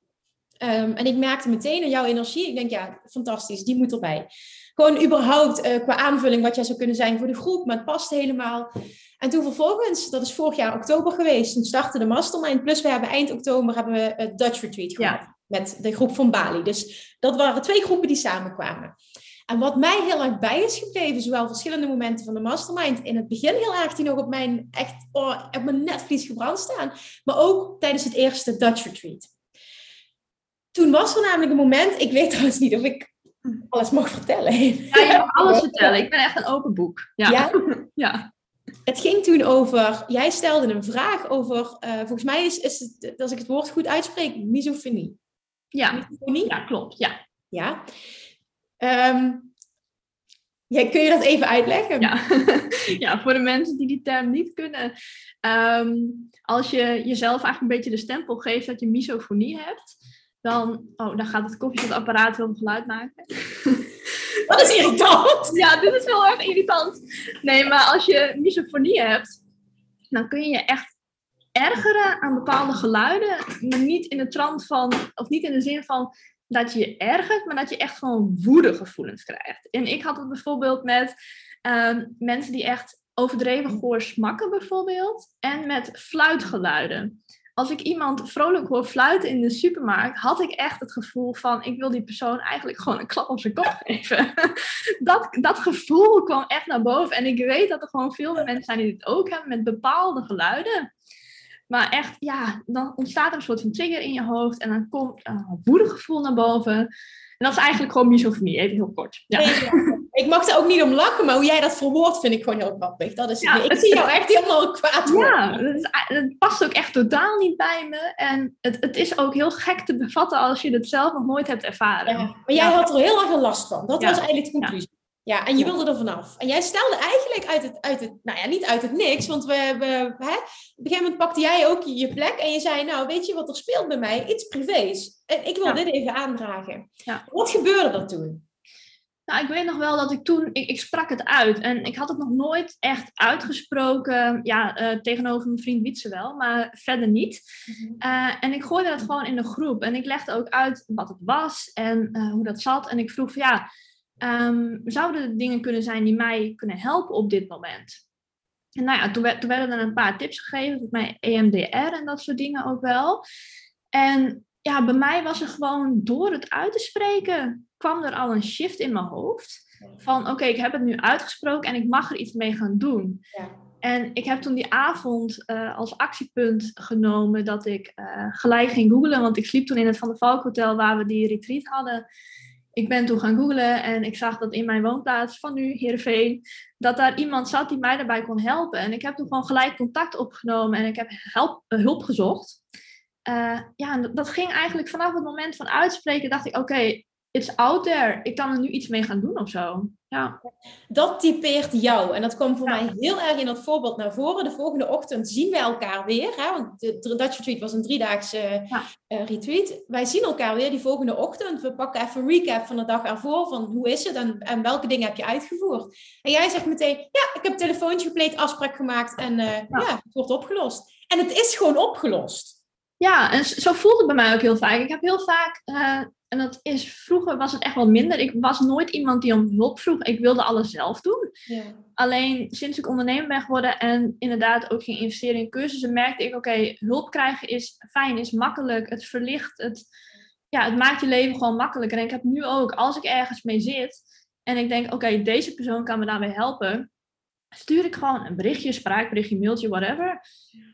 Um, en ik merkte meteen aan jouw energie. Ik denk, ja, fantastisch, die moet erbij. Gewoon überhaupt uh, qua aanvulling wat jij zou kunnen zijn voor de groep, maar het past helemaal. En toen vervolgens, dat is vorig jaar oktober geweest, toen startte de Mastermind. Plus we hebben eind oktober hebben we het Dutch Retreat gehad ja. met de groep van Bali. Dus dat waren twee groepen die samenkwamen. En wat mij heel erg bij is gebleven, zowel verschillende momenten van de mastermind. In het begin heel erg die nog op mijn, echt, oh, op mijn netvlies gebrand staan. Maar ook tijdens het eerste Dutch Retreat. Toen was er namelijk een moment, ik weet trouwens niet of ik alles mag vertellen. Ja, je mag alles vertellen. Ik ben echt een open boek. Ja? ja? Het ging toen over, jij stelde een vraag over, uh, volgens mij is, is het, als ik het woord goed uitspreek, misofonie. Ja, misofonie? ja klopt. Ja. Ja. Um, ja, kun je dat even uitleggen? Ja. ja, voor de mensen die die term niet kunnen. Um, als je jezelf eigenlijk een beetje de stempel geeft dat je misofonie hebt, dan, oh, dan gaat het koffiezetapparaat heel geluid maken. Dat is irritant. Ja, dit is heel erg irritant. Nee, maar als je misofonie hebt, dan kun je je echt ergeren aan bepaalde geluiden, maar niet in de trant van, of niet in de zin van dat je je ergert, maar dat je echt gewoon woedegevoelens krijgt. En ik had het bijvoorbeeld met ehm, mensen die echt overdreven goor smakken bijvoorbeeld, en met fluitgeluiden als ik iemand vrolijk hoor fluiten in de supermarkt, had ik echt het gevoel van, ik wil die persoon eigenlijk gewoon een klap op zijn kop geven. dat, dat gevoel kwam echt naar boven. En ik weet dat er gewoon veel mensen zijn die dit ook hebben met bepaalde geluiden. Maar echt, ja, dan ontstaat er een soort van trigger in je hoofd en dan komt een woedegevoel naar boven. En dat is eigenlijk gewoon misofonie, even heel kort. Ja. ik mag er ook niet om lachen, maar hoe jij dat verwoordt vind ik gewoon heel grappig. Dat is, ik zie jou echt helemaal kwaad worden. Ja, het past ook echt totaal niet bij me. En het, het is ook heel gek te bevatten als je het zelf nog nooit hebt ervaren. Ja, maar jij had er heel erg last van. Dat was eigenlijk de conclusie. Ja, en je wilde er vanaf. En jij stelde eigenlijk uit het, uit het, nou ja, niet uit het niks, want we, we hè, op een gegeven moment pakte jij ook je plek en je zei, nou, weet je wat er speelt bij mij? Iets privés. En ik wil dit even aandragen. Ja. Wat gebeurde er toen? Nou, ik weet nog wel dat ik toen, ik, ik, sprak het uit en ik had het nog nooit echt uitgesproken, ja, uh, tegenover mijn vriend Wietse wel, maar verder niet. Mhm. uh, en ik gooide dat gewoon in de groep en ik legde ook uit wat het was en uh, hoe dat zat. En ik vroeg van ja, um, zouden er dingen kunnen zijn die mij kunnen helpen op dit moment? En nou ja, toen, werd, toen werden er een paar tips gegeven, volgens mij EMDR en dat soort dingen ook wel. En ja, bij mij was er gewoon door het uit te spreken, kwam er al een shift in mijn hoofd. Van oké, ik heb het nu uitgesproken en ik mag er iets mee gaan doen. Ja. En ik heb toen die avond uh, als actiepunt genomen dat ik uh, gelijk ging googlen. Want ik sliep toen in het Van der Valk Hotel waar we die retreat hadden ik ben toen gaan googlen en ik zag dat in mijn woonplaats van nu, Heerenveen, dat daar iemand zat die mij daarbij kon helpen. En ik heb toen gewoon gelijk contact opgenomen en ik heb eh, hulp gezocht. Uh, ja, dat ging eigenlijk vanaf het moment van uitspreken, dacht ik, oké, it's out there. Ik kan er nu iets mee gaan doen of zo. Ja. Dat typeert jou. En dat kwam voor mij heel erg in dat voorbeeld naar voren. De volgende ochtend zien wij elkaar weer. Hè? Want de Dutch Retreat was een driedaagse ja. uh, retreat. Wij zien elkaar weer die volgende ochtend. We pakken even een recap van de dag ervoor. Van hoe is het en, en welke dingen heb je uitgevoerd. En jij zegt meteen, ja, ik heb een telefoontje gepleed, afspraak gemaakt. En uh, ja. ja, het wordt opgelost. En het is gewoon opgelost. Ja, en zo voelt het bij mij ook heel vaak. Ik heb heel vaak uh, en dat is, vroeger was het echt wel minder. Ik was nooit iemand die om hulp vroeg. Ik wilde alles zelf doen. Ja. Alleen sinds ik ondernemer ben geworden en inderdaad ook ging investeren in cursussen, merkte ik, oké, hulp krijgen is fijn, is makkelijk. Het verlicht, het, ja, het maakt je leven gewoon makkelijker. En ik heb nu ook, als ik ergens mee zit en ik denk, oké, deze persoon kan me daarbij helpen, stuur ik gewoon een berichtje, spraakberichtje, mailtje, whatever.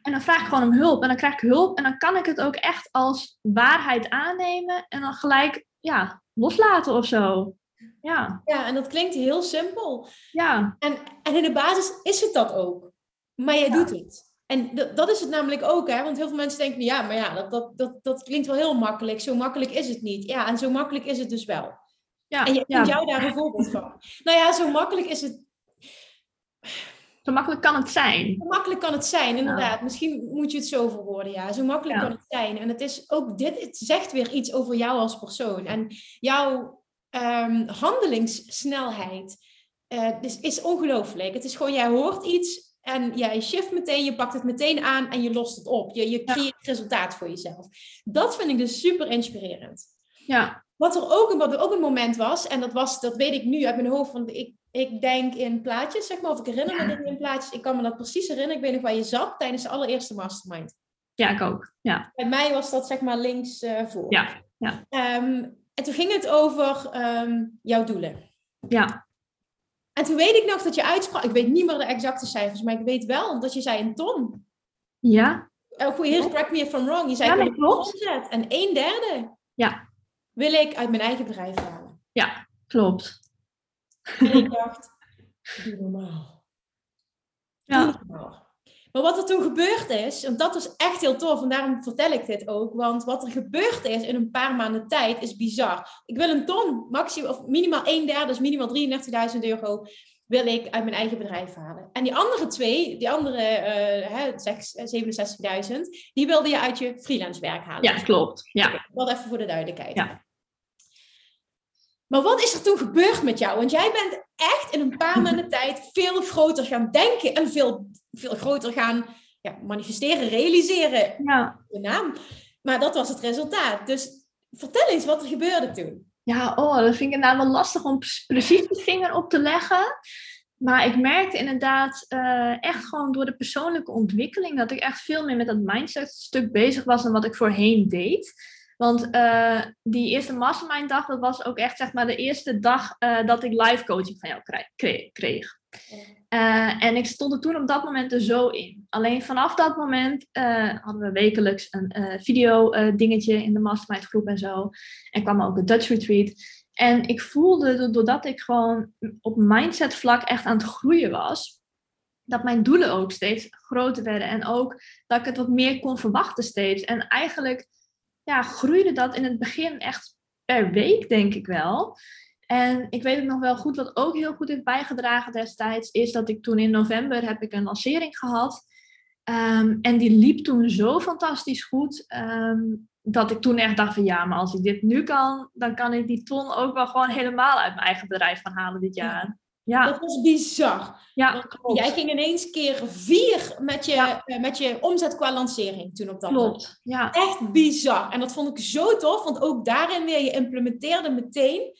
En dan vraag ik gewoon om hulp. En dan krijg ik hulp. En dan kan ik het ook echt als waarheid aannemen. En dan gelijk, ja, loslaten of zo. Ja. ja, en dat klinkt heel simpel. Ja. En, en in de basis is het dat ook. Maar jij doet het. En dat is het namelijk ook, hè? Want heel veel mensen denken, ja, maar ja, dat, dat, dat, dat klinkt wel heel makkelijk. Zo makkelijk is het niet. Ja, en zo makkelijk is het dus wel. Ja, en je kunt jou daar een voorbeeld van. Nou ja, zo makkelijk is het zo makkelijk kan het zijn. Zo makkelijk kan het zijn, inderdaad. Misschien moet je het zo verwoorden, ja. Zo makkelijk kan het zijn. En het is ook dit, het zegt weer iets over jou als persoon. En jouw um, handelingssnelheid uh, is, is ongelooflijk. Het is gewoon, jij hoort iets en jij shift meteen, je pakt het meteen aan en je lost het op. Je, je creëert resultaat voor jezelf. Dat vind ik dus super inspirerend. Ja. Wat er ook, wat er ook een moment was, en dat, was, dat weet ik nu uit mijn hoofd, want ik, ik denk in plaatjes, zeg maar, of ik herinner me dit in plaatjes. Ik kan me dat precies herinneren. Ik weet nog waar je zat tijdens de allereerste mastermind. Ja, ik ook. Ja. Bij mij was dat zeg maar links uh, voor. Ja. ja. Um, en toen ging het over um, jouw doelen. Ja. En toen weet ik nog dat je uitsprak. Ik weet niet meer de exacte cijfers, maar ik weet wel dat je zei een ton. Ja. Oh, goed, hier, correct me if I'm wrong. Je zei ja, klopt. En een derde ja. wil ik uit mijn eigen bedrijf halen. Ja, klopt. En ik dacht, doe normaal. Ja. Maar wat er toen gebeurd is, en dat is echt heel tof, en daarom vertel ik dit ook, want wat er gebeurd is in een paar maanden tijd is bizar. Ik wil een ton, maximaal, of minimaal een derde, dus minimaal 33.000 euro, wil ik uit mijn eigen bedrijf halen. En die andere twee, die andere uh, 67.000, die wilde je uit je freelance werk halen. Ja, klopt. Ja. Wat even voor de duidelijkheid. Ja. Maar wat is er toen gebeurd met jou? Want jij bent echt in een paar maanden tijd veel groter gaan denken en veel, veel groter gaan ja, manifesteren, realiseren. Ja. De naam. Maar dat was het resultaat. Dus vertel eens wat er gebeurde toen. Ja, oh, dat vind ik inderdaad wel lastig om precies de vinger op te leggen. Maar ik merkte inderdaad uh, echt gewoon door de persoonlijke ontwikkeling dat ik echt veel meer met dat mindset stuk bezig was dan wat ik voorheen deed. Want uh, die eerste mastermind dag, dat was ook echt zeg maar de eerste dag uh, dat ik live coaching van jou kreeg. kreeg. Uh, en ik stond er toen op dat moment er zo in. Alleen vanaf dat moment hadden we wekelijks een video dingetje in de mastermind groep en zo. En kwam ook een Dutch retreat. En ik voelde, doordat ik gewoon op mindset vlak echt aan het groeien was, dat mijn doelen ook steeds groter werden. En ook dat ik het wat meer kon verwachten steeds. En eigenlijk ja, groeide dat in het begin echt per week, denk ik wel. En ik weet het nog wel goed, wat ook heel goed heeft bijgedragen destijds, is dat ik toen in november heb ik een lancering gehad. Um, en die liep toen zo fantastisch goed, um, dat ik toen echt dacht van ja, maar als ik dit nu kan, dan kan ik die ton ook wel gewoon helemaal uit mijn eigen bedrijf gaan halen dit jaar. Ja. Dat was bizar. Ja, Jij ging ineens keer vier met je, ja. uh, met je omzet qua lancering toen op dat klopt. moment. Ja. Echt bizar. En dat vond ik zo tof, want ook daarin weer, je implementeerde meteen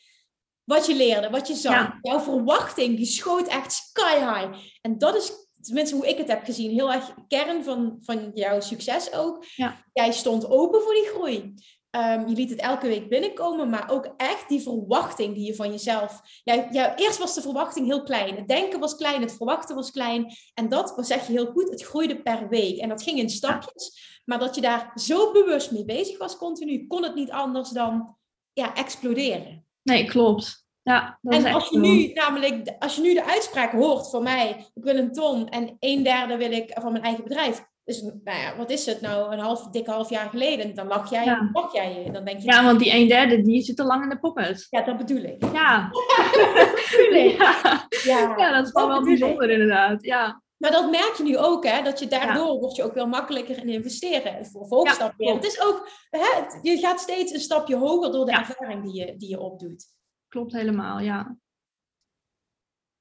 wat je leerde, wat je zag. Ja. Jouw verwachting, die schoot echt sky high. En dat is tenminste hoe ik het heb gezien, heel erg kern van, van jouw succes ook. Ja. Jij stond open voor die groei. Um, je liet het elke week binnenkomen, maar ook echt die verwachting die je van jezelf. Ja, ja, eerst was de verwachting heel klein. Het denken was klein, het verwachten was klein. En dat zeg je heel goed, het groeide per week. En dat ging in stapjes. Maar dat je daar zo bewust mee bezig was continu, kon het niet anders dan ja, exploderen. Nee, klopt. Ja, dat en als je nu namelijk, als je nu de uitspraak hoort van mij, ik wil een ton en een derde wil ik van mijn eigen bedrijf. Dus nou ja, wat is het nou, een half, dik half jaar geleden? Dan lach jij, ja. lach jij je. Dan denk je, ja, want die een derde, die zit te lang in de pocket. Ja, dat bedoel ik. Ja. ja. ja. ja. dat is wel, wel bijzonder inderdaad. Ja. Maar dat merk je nu ook, hè? Dat je daardoor word je ook wel makkelijker in investeren. Voor volgstap ja, Het is ook, hè, je gaat steeds een stapje hoger door de ervaring die je, die je opdoet. Klopt helemaal, ja.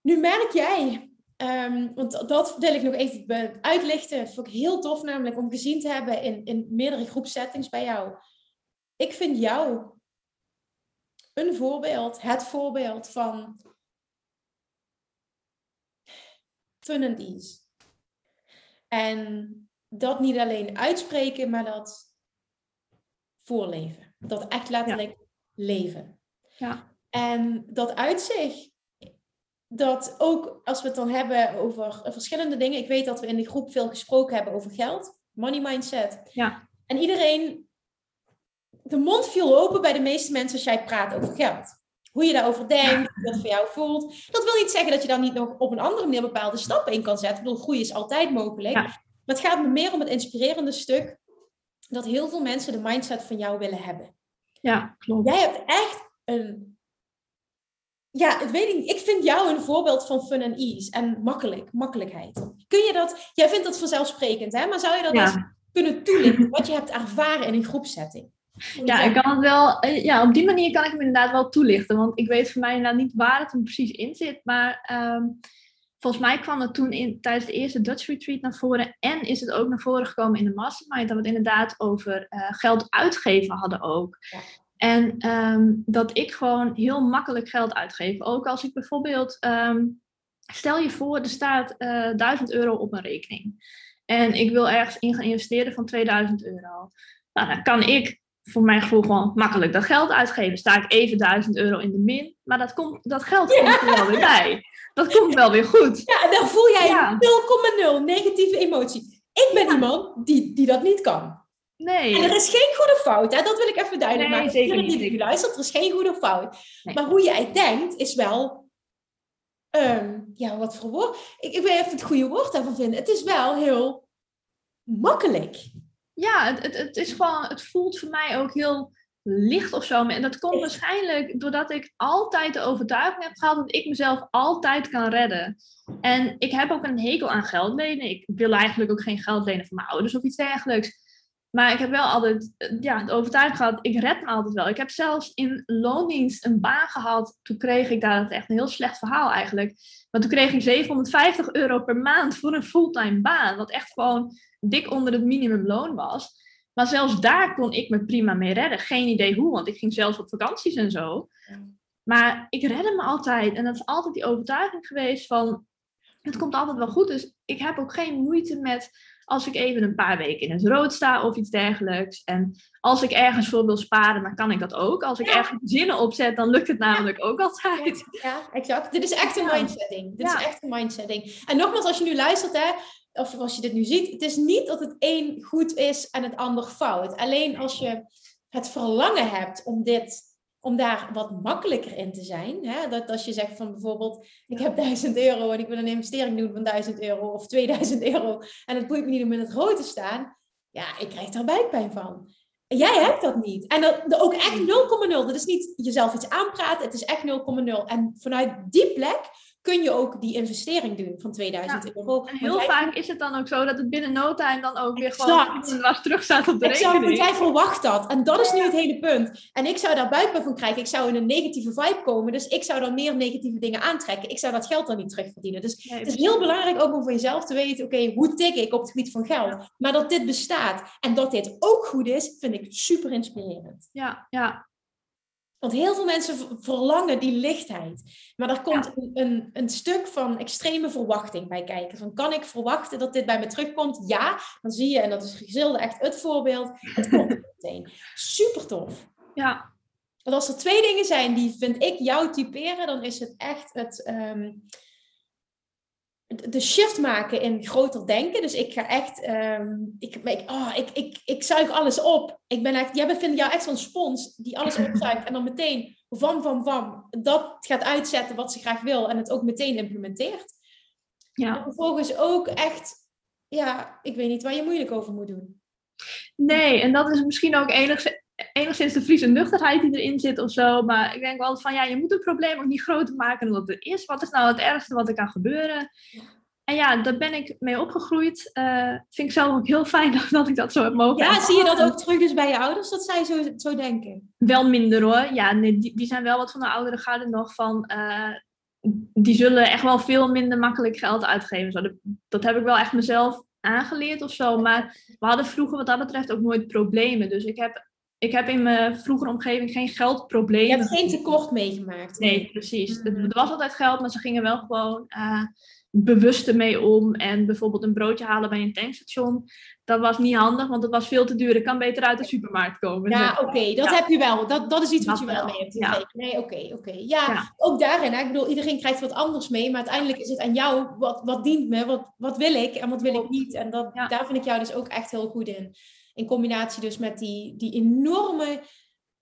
Nu merk jij, um, want dat wil ik nog even uitlichten. Dat vond ik heel tof namelijk om gezien te hebben in, in meerdere groepsettings bij jou. Ik vind jou een voorbeeld, het voorbeeld van fun and ease. En dat niet alleen uitspreken, maar dat voorleven. Dat echt letterlijk leven. Ja. En dat uitzicht, dat ook als we het dan hebben over verschillende dingen. Ik weet dat we in de groep veel gesproken hebben over geld, money mindset. Ja. En iedereen, de mond viel open bij de meeste mensen als jij praat over geld. Hoe je daarover denkt, hoe dat voor jou voelt. Dat wil niet zeggen dat je dan niet nog op een andere manier bepaalde stappen in kan zetten. Ik bedoel, groei is altijd mogelijk. Maar het gaat me meer om het inspirerende stuk dat heel veel mensen de mindset van jou willen hebben. Ja, klopt. Jij hebt echt een. Ja, ik weet niet. Ik vind jou een voorbeeld van fun and ease en makkelijk, makkelijkheid. Kun je dat? Jij vindt dat vanzelfsprekend, hè? Maar zou je dat eens kunnen toelichten? Wat je hebt ervaren in een groepsetting? Ja, ik kan het wel, eh, ja, op die manier kan ik hem inderdaad wel toelichten. Want ik weet voor mij inderdaad niet waar het hem precies in zit. Maar ehm, volgens mij kwam het toen in, tijdens de eerste Dutch Retreat naar voren. En is het ook naar voren gekomen in de Mastermind. Dat we het inderdaad over uh, geld uitgeven hadden ook. Ja. En ehm, dat ik gewoon heel makkelijk geld uitgeef. Ook als ik bijvoorbeeld, ehm, stel je voor, er staat uh, eh, 1000 euro op mijn rekening. En ik wil ergens in gaan investeren van 2000 euro. Nou, dan kan ik voor mijn gevoel gewoon makkelijk dat geld uitgeven. Sta ik even 1000 euro in de min, maar dat, komt, dat geld komt er wel weer bij. Dat komt wel weer goed. Ja, dan voel jij 0,0 negatieve emotie. Ik ben iemand die, die dat niet kan. Nee. En er is geen goede fout, hè? dat wil ik even duidelijk nee, maken. Zeker niet. Die luistert, er is geen goede fout. Maar hoe jij denkt is wel. Um, ja, wat voor woord? Ik, ik wil even het goede woord daarvan vinden. Het is wel heel makkelijk ja, het, het, het, is gewoon, het voelt voor mij ook heel licht of zo. En dat komt waarschijnlijk doordat ik altijd de overtuiging heb gehad dat ik mezelf altijd kan redden. En ik heb ook een hekel aan geld lenen. Ik wil eigenlijk ook geen geld lenen van mijn ouders of iets dergelijks. Maar ik heb wel altijd ja, de overtuiging gehad, ik red me altijd wel. Ik heb zelfs in loondienst een baan gehad. Toen kreeg ik daar, echt een heel slecht verhaal eigenlijk. Maar toen kreeg ik 750 euro per maand voor een fulltime baan. Wat echt gewoon dik onder het minimumloon was. Maar zelfs daar kon ik me prima mee redden. Geen idee hoe, want ik ging zelfs op vakanties en zo. Maar ik redde me altijd. En dat is altijd die overtuiging geweest van... Het komt altijd wel goed. Dus ik heb ook geen moeite met als ik even een paar weken in het rood sta of iets dergelijks. En als ik ergens voor wil sparen, dan kan ik dat ook. Als ik ergens zinnen opzet, dan lukt het namelijk ook altijd. Ja, exact. Dit is echt een mindsetting. Dit is echt een mindsetting. En nogmaals, als je nu luistert, hè, of als je dit nu ziet, het is niet dat het een goed is en het ander fout. Alleen als je het verlangen hebt om dit om daar wat makkelijker in te zijn. Hè? Dat als je zegt van bijvoorbeeld, ik heb 1000 euro en ik wil een investering doen van 1000 euro of 2000 euro en het boeit me niet om in het rood te staan. Ja, ik krijg daar buikpijn van. En jij hebt dat niet. En dat, ook echt 0,0. Dat is niet jezelf iets aanpraten, het is echt 0,0. En vanuit die plek kun je ook die investering doen van 2000 euro. En heel vaak is het dan ook zo dat het binnen no time dan ook weer gewoon was terug staat op de exact, rekening. Want jij verwacht dat. En dat is nu het hele punt. En ik zou daar buikpijn van krijgen. Ik zou in een negatieve vibe komen. Dus ik zou dan meer negatieve dingen aantrekken. Ik zou dat geld dan niet terugverdienen. Dus het is heel belangrijk ook om voor jezelf te weten, oké, hoe tik ik op het gebied van geld? Maar dat dit bestaat en dat dit ook goed is, vind ik super inspirerend. Ja, ja. Want heel veel mensen verlangen die lichtheid. Maar er komt een, een, een, stuk van extreme verwachting bij kijken. Van kan ik verwachten dat dit bij me terugkomt? Ja, dan zie je, en dat is Gezilde echt het voorbeeld, het komt meteen. Super tof. Ja. Want als er twee dingen zijn die, vind ik, jou typeren, dan is het echt het... Ehm, de shift maken in groter denken. Dus ik ga echt, um, ik, ik, oh, ik, ik, ik zuig alles op. Ik ben echt, jij vindt jou echt zo'n spons die alles opzuigt en dan meteen van, van, van, dat gaat uitzetten wat ze graag wil en het ook meteen implementeert. Ja. En vervolgens ook echt ja, ik weet niet waar je moeilijk over moet doen. Nee, en dat is misschien ook enigszins, enigszins de Friese nuchterheid die erin zit of zo. Maar ik denk wel van ja, je moet het probleem ook niet groter maken dan het is. Wat is nou het ergste wat er kan gebeuren? En ja, daar ben ik mee opgegroeid. Uh, vind ik zelf ook heel fijn dat ik dat zo heb mogen. Ja, zie je dat ook terug dus bij je ouders, dat zij zo, zo denken? Wel minder hoor. Ja, nee, die, die zijn wel wat van de oudere garde nog van... Uh, die zullen echt wel veel minder makkelijk geld uitgeven. Zo, dat, dat heb ik wel echt mezelf aangeleerd of zo. Maar we hadden vroeger wat dat betreft ook nooit problemen. Dus ik heb, ik heb in mijn vroegere omgeving geen geldproblemen. Je hebt geen tekort meegemaakt. Nee, precies. Mm. Er was altijd geld, maar ze gingen wel gewoon... Uh, bewust ermee om. En bijvoorbeeld een broodje halen bij een tankstation. Dat was niet handig, want het was veel te duur. Ik kan beter uit de supermarkt komen. Ja, oké, dat heb je wel. Dat, dat is iets wat je wel mee hebt ja. Nee, oké, oké. Ja, ook daarin. Hè? Ik bedoel, iedereen krijgt wat anders mee. Maar uiteindelijk is het aan jou. Wat, wat dient me? Wat, wat wil ik en wat wil ik niet? En dat, daar vind ik jou dus ook echt heel goed in. In combinatie dus met die, die enorme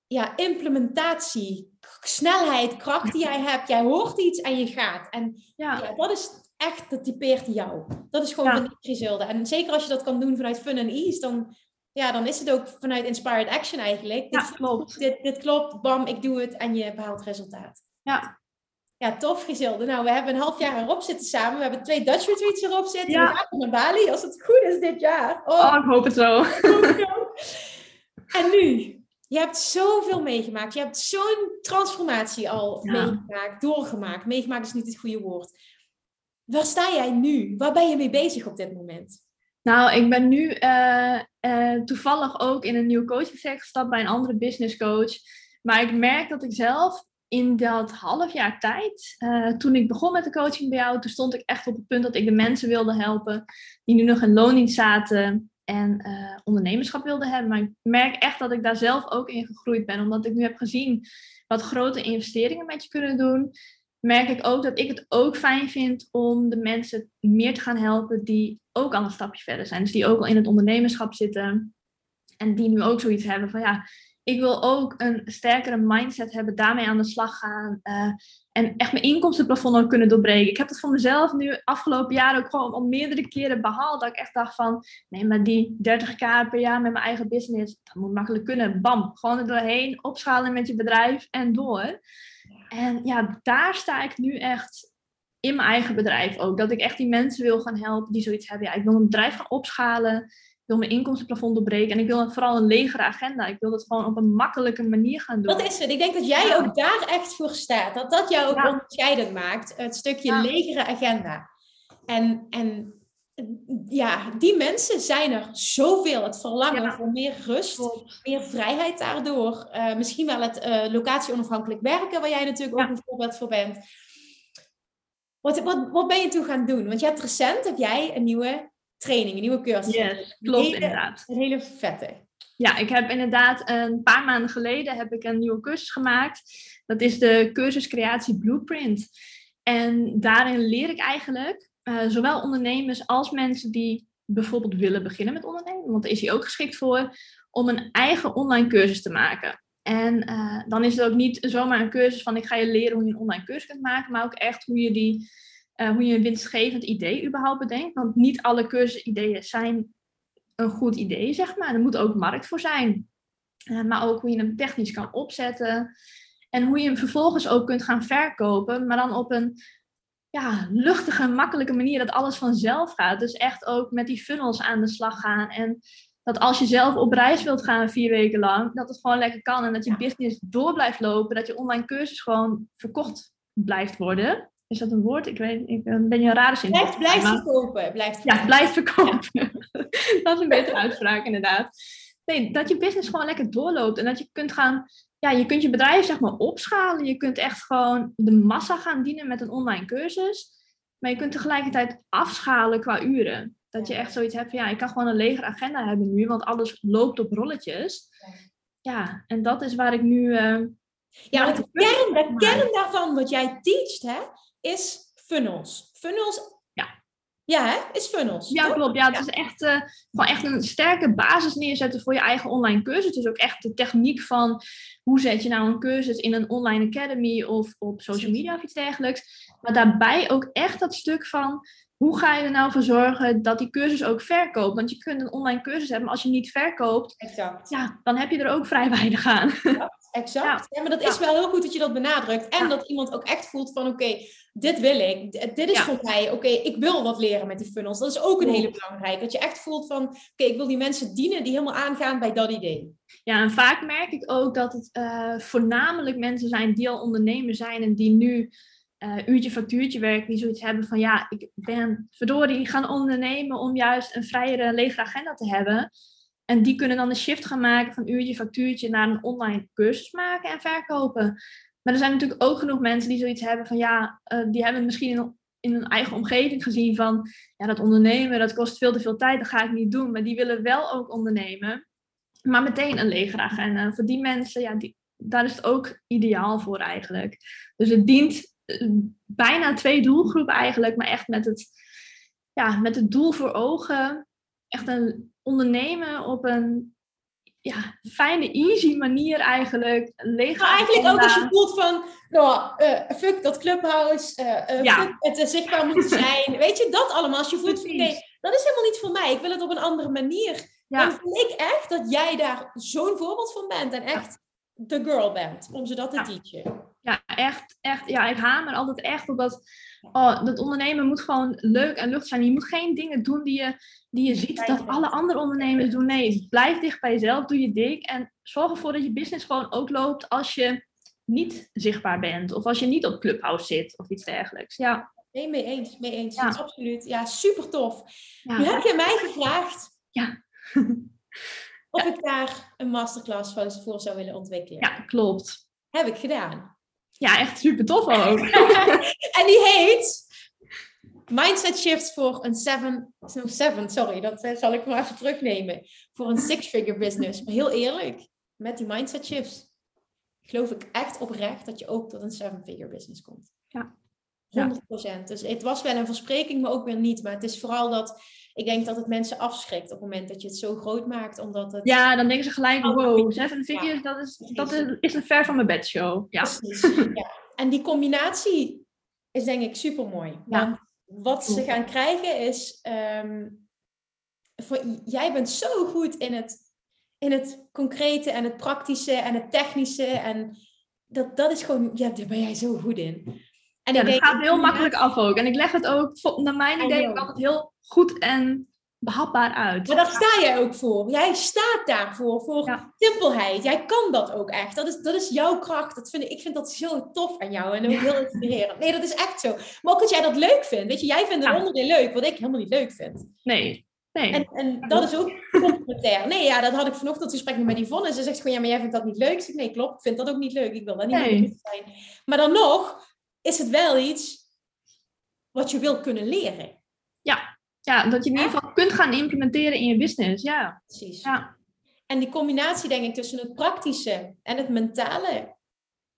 ja, implementatie, snelheid, kracht die jij hebt. Jij hoort iets en je gaat. En ja. dat is echt, dat typeert jou. Dat is gewoon ja. Griselda. En zeker als je dat kan doen vanuit fun en ease, dan, ja, dan is het ook vanuit inspired action eigenlijk. Ja, dit, klopt. Dit, dit klopt, bam, ik doe het en je behaalt resultaat. Ja. Ja, tof Griselda. Nou, we hebben een half jaar erop zitten samen. We hebben twee Dutch retreats erop zitten. Ja. We gaan naar Bali, als het goed is dit jaar. Oh, oh ik hoop het zo. en nu? Je hebt zoveel meegemaakt. Je hebt zo'n transformatie al meegemaakt, doorgemaakt. Meegemaakt is niet het goede woord. Waar sta jij nu? Waar ben je mee bezig op dit moment? Nou, ik ben nu uh, uh, toevallig ook in een nieuw coaching gestapt bij een andere business coach. Maar ik merk dat ik zelf in dat half jaar tijd, uh, toen ik begon met de coaching bij jou, toen stond ik echt op het punt dat ik de mensen wilde helpen die nu nog in loondienst zaten en ondernemerschap wilden hebben. Maar ik merk echt dat ik daar zelf ook in gegroeid ben, omdat ik nu heb gezien wat grote investeringen met je kunnen doen merk ik ook dat ik het ook fijn vind om de mensen meer te gaan helpen die ook al een stapje verder zijn. Dus die ook al in het ondernemerschap zitten en die nu ook zoiets hebben van ja, ik wil ook een sterkere mindset hebben, daarmee aan de slag gaan uh, en echt mijn inkomstenplafond ook kunnen doorbreken. Ik heb het voor mezelf nu afgelopen jaar ook gewoon al meerdere keren behaald. Dat ik echt dacht van, nee, maar die 30k per jaar met mijn eigen business, dat moet makkelijk kunnen. Bam, gewoon er doorheen, opschalen met je bedrijf en door. En ja, daar sta ik nu echt in mijn eigen bedrijf ook. Dat ik echt die mensen wil gaan helpen die zoiets hebben. Ja, ik wil mijn bedrijf gaan opschalen. Ik wil mijn inkomstenplafond doorbreken. En ik wil vooral een legere agenda. Ik wil dat gewoon op een makkelijke manier gaan doen. Dat is het. Ik denk dat jij ook daar echt voor staat. Dat dat jou ook ja. onderscheidend maakt. Het stukje legere agenda. En, en ja, die mensen zijn er zoveel. Het verlangen voor meer rust, meer vrijheid daardoor. Uh, misschien wel het uh, locatie-onafhankelijk werken, waar jij natuurlijk ook een voorbeeld voor bent. Wat, wat, wat ben je toen gaan doen? Want je hebt recent heb jij een nieuwe training, een nieuwe cursus. Yes, klopt inderdaad. Een hele vette. Ja, ik heb inderdaad een paar maanden geleden heb ik een nieuwe cursus gemaakt. Dat is de cursus Creatie Blueprint. En daarin leer ik eigenlijk uh, zowel ondernemers als mensen die bijvoorbeeld willen beginnen met ondernemen, want daar is hij ook geschikt voor, om een eigen online cursus te maken. En uh, dan is het ook niet zomaar een cursus van ik ga je leren hoe je een online cursus kunt maken, maar ook echt hoe je, die, uh, hoe je een winstgevend idee überhaupt bedenkt. Want niet alle cursusideeën zijn een goed idee, zeg maar. Er moet ook markt voor zijn. maar ook hoe je hem technisch kan opzetten. En hoe je hem vervolgens ook kunt gaan verkopen, maar dan op een ja, luchtige, makkelijke manier dat alles vanzelf gaat. Dus echt ook met die funnels aan de slag gaan. En dat als je zelf op reis wilt gaan vier weken lang, dat het gewoon lekker kan. En dat je business door blijft lopen. Dat je online cursus gewoon verkocht blijft worden. Is dat een woord? Ik weet, ik ben je een rare zin. Blijft, blijft verkopen. Blijft Ja, blijft verkopen. dat is een betere uitspraak inderdaad. Nee, dat je business gewoon lekker doorloopt. En dat je kunt gaan ja, je kunt je bedrijf zeg maar opschalen. Je kunt echt gewoon de massa gaan dienen met een online cursus. Maar je kunt tegelijkertijd afschalen qua uren. Dat je echt zoiets hebt van ja, ik kan gewoon een legere agenda hebben nu, want alles loopt op rolletjes. Ja, en dat is waar ik nu. Uh, ja, de kern, de kern daarvan wat jij teacht, hè, is funnels. Funnels ja, hè? is funnels. Ja, klopt. Ja, het is echt, uh, gewoon echt een sterke basis neerzetten voor je eigen online cursus. Dus ook echt de techniek van hoe zet je nou een cursus in een online academy of op social media of iets dergelijks. Maar daarbij ook echt dat stuk van hoe ga je er nou voor zorgen dat die cursus ook verkoopt? Want je kunt een online cursus hebben, maar als je niet verkoopt, exact. Ja, dan heb je er ook vrij weinig aan. Exact. Ja. maar dat is wel heel goed dat je dat benadrukt. En dat iemand ook echt voelt van oké, dit wil ik. Dit is voor mij. Oké, ik wil wat leren met die funnels. Dat is ook een hele belangrijke. Dat je echt voelt van oké, ik wil die mensen dienen die helemaal aangaan bij dat idee. Ja, en vaak merk ik ook dat het uh, voornamelijk mensen zijn die al ondernemer zijn en die nu uh, uurtje factuurtje werken, die zoiets hebben van ja, ik ben verdorie gaan ondernemen om juist een vrijere, legere agenda te hebben. En die kunnen dan de shift gaan maken van uurtje factuurtje naar een online cursus maken en verkopen. Maar er zijn natuurlijk ook genoeg mensen die zoiets hebben van ja, uh, die hebben misschien in, hun eigen omgeving gezien van ja, dat ondernemen, dat kost veel te veel tijd, dat ga ik niet doen. Maar die willen wel ook ondernemen, maar meteen een legere agenda. Voor die mensen, ja, die, daar is het ook ideaal voor eigenlijk. Dus het dient bijna twee doelgroepen eigenlijk, maar echt met het, ja, met het doel voor ogen. Echt een ondernemen op een ja, fijne, easy manier eigenlijk. Leeg maar eigenlijk ook als je voelt van, nou, uh, fuck dat clubhouse, uh, ja. fuck het zichtbaar moeten zijn. Weet je, dat allemaal. Als je voelt van, nee, dat is helemaal niet voor mij. Ik wil het op een andere manier. Ja. Dan vind ik echt dat jij daar zo'n voorbeeld van bent. En echt de girl bent, om ze dat te ja. teachen. Ja, echt, echt. Ja, ik hamer altijd echt op dat, oh, dat ondernemen moet gewoon leuk en lucht zijn. Je moet geen dingen doen die je, die je ziet dat alle andere ondernemers doen. Nee, blijf dicht bij jezelf, doe je dik en zorg ervoor dat je business gewoon ook loopt als je niet zichtbaar bent of als je niet op Clubhouse zit of iets dergelijks. Ja. Nee, mee eens, mee eens. Ja. Absoluut. Ja, super tof. Nu heb je mij gevraagd. Ja. of ik daar een masterclass voor zou willen ontwikkelen. Ja, klopt. Heb ik gedaan. Ja, echt super tof ook. en die heet Mindset Shifts voor een seven, no, seven, sorry, dat eh, zal ik maar even terugnemen. Voor een six-figure business. Maar heel eerlijk, met die mindset shifts geloof ik echt oprecht dat je ook tot een seven-figure business komt. Ja. 100%. Dus het was wel een verspreking, maar ook weer niet. Maar het is vooral dat ik denk dat het mensen afschrikt op het moment dat je het zo groot maakt. Omdat het... Ja, dan denken ze gelijk, wow, seven figures, dat, is, dat is, is een ver van mijn bedshow. Ja. Precies, ja. En die combinatie is denk ik super mooi. Want wat ze gaan krijgen is, um, voor, jij bent zo goed in het, in het concrete en het praktische en het technische. En dat, dat is gewoon, ja, daar ben jij zo goed in. En ja, dat gaat heel makkelijk af ook. En ik leg het ook, naar mijn idee, ook altijd heel goed en behapbaar uit. Maar daar sta jij ook voor. Jij staat daarvoor, voor simpelheid. Jij kan dat ook echt. Dat is, dat is jouw kracht. Dat vind ik, ik vind dat zo tof aan jou en ook heel inspirerend. Nee, dat is echt zo. Maar ook dat jij dat leuk vindt. Weet je, jij vindt een onderdeel leuk, wat ik helemaal niet leuk vind. Nee. Nee. En, en dat is ook complementair. Nee, ja, dat had ik vanochtend gesprek met Yvonne. En ze zegt gewoon, ja, maar jij vindt dat niet leuk. Ik zeg, nee, klopt. Ik vind dat ook niet leuk. Ik wil daar niet nee. mee zijn. Maar dan nog is het wel iets wat je wil kunnen leren. Ja, ja dat je in ieder geval kunt gaan implementeren in je business. Ja, precies. Ja. En die combinatie, denk ik, tussen het praktische en het mentale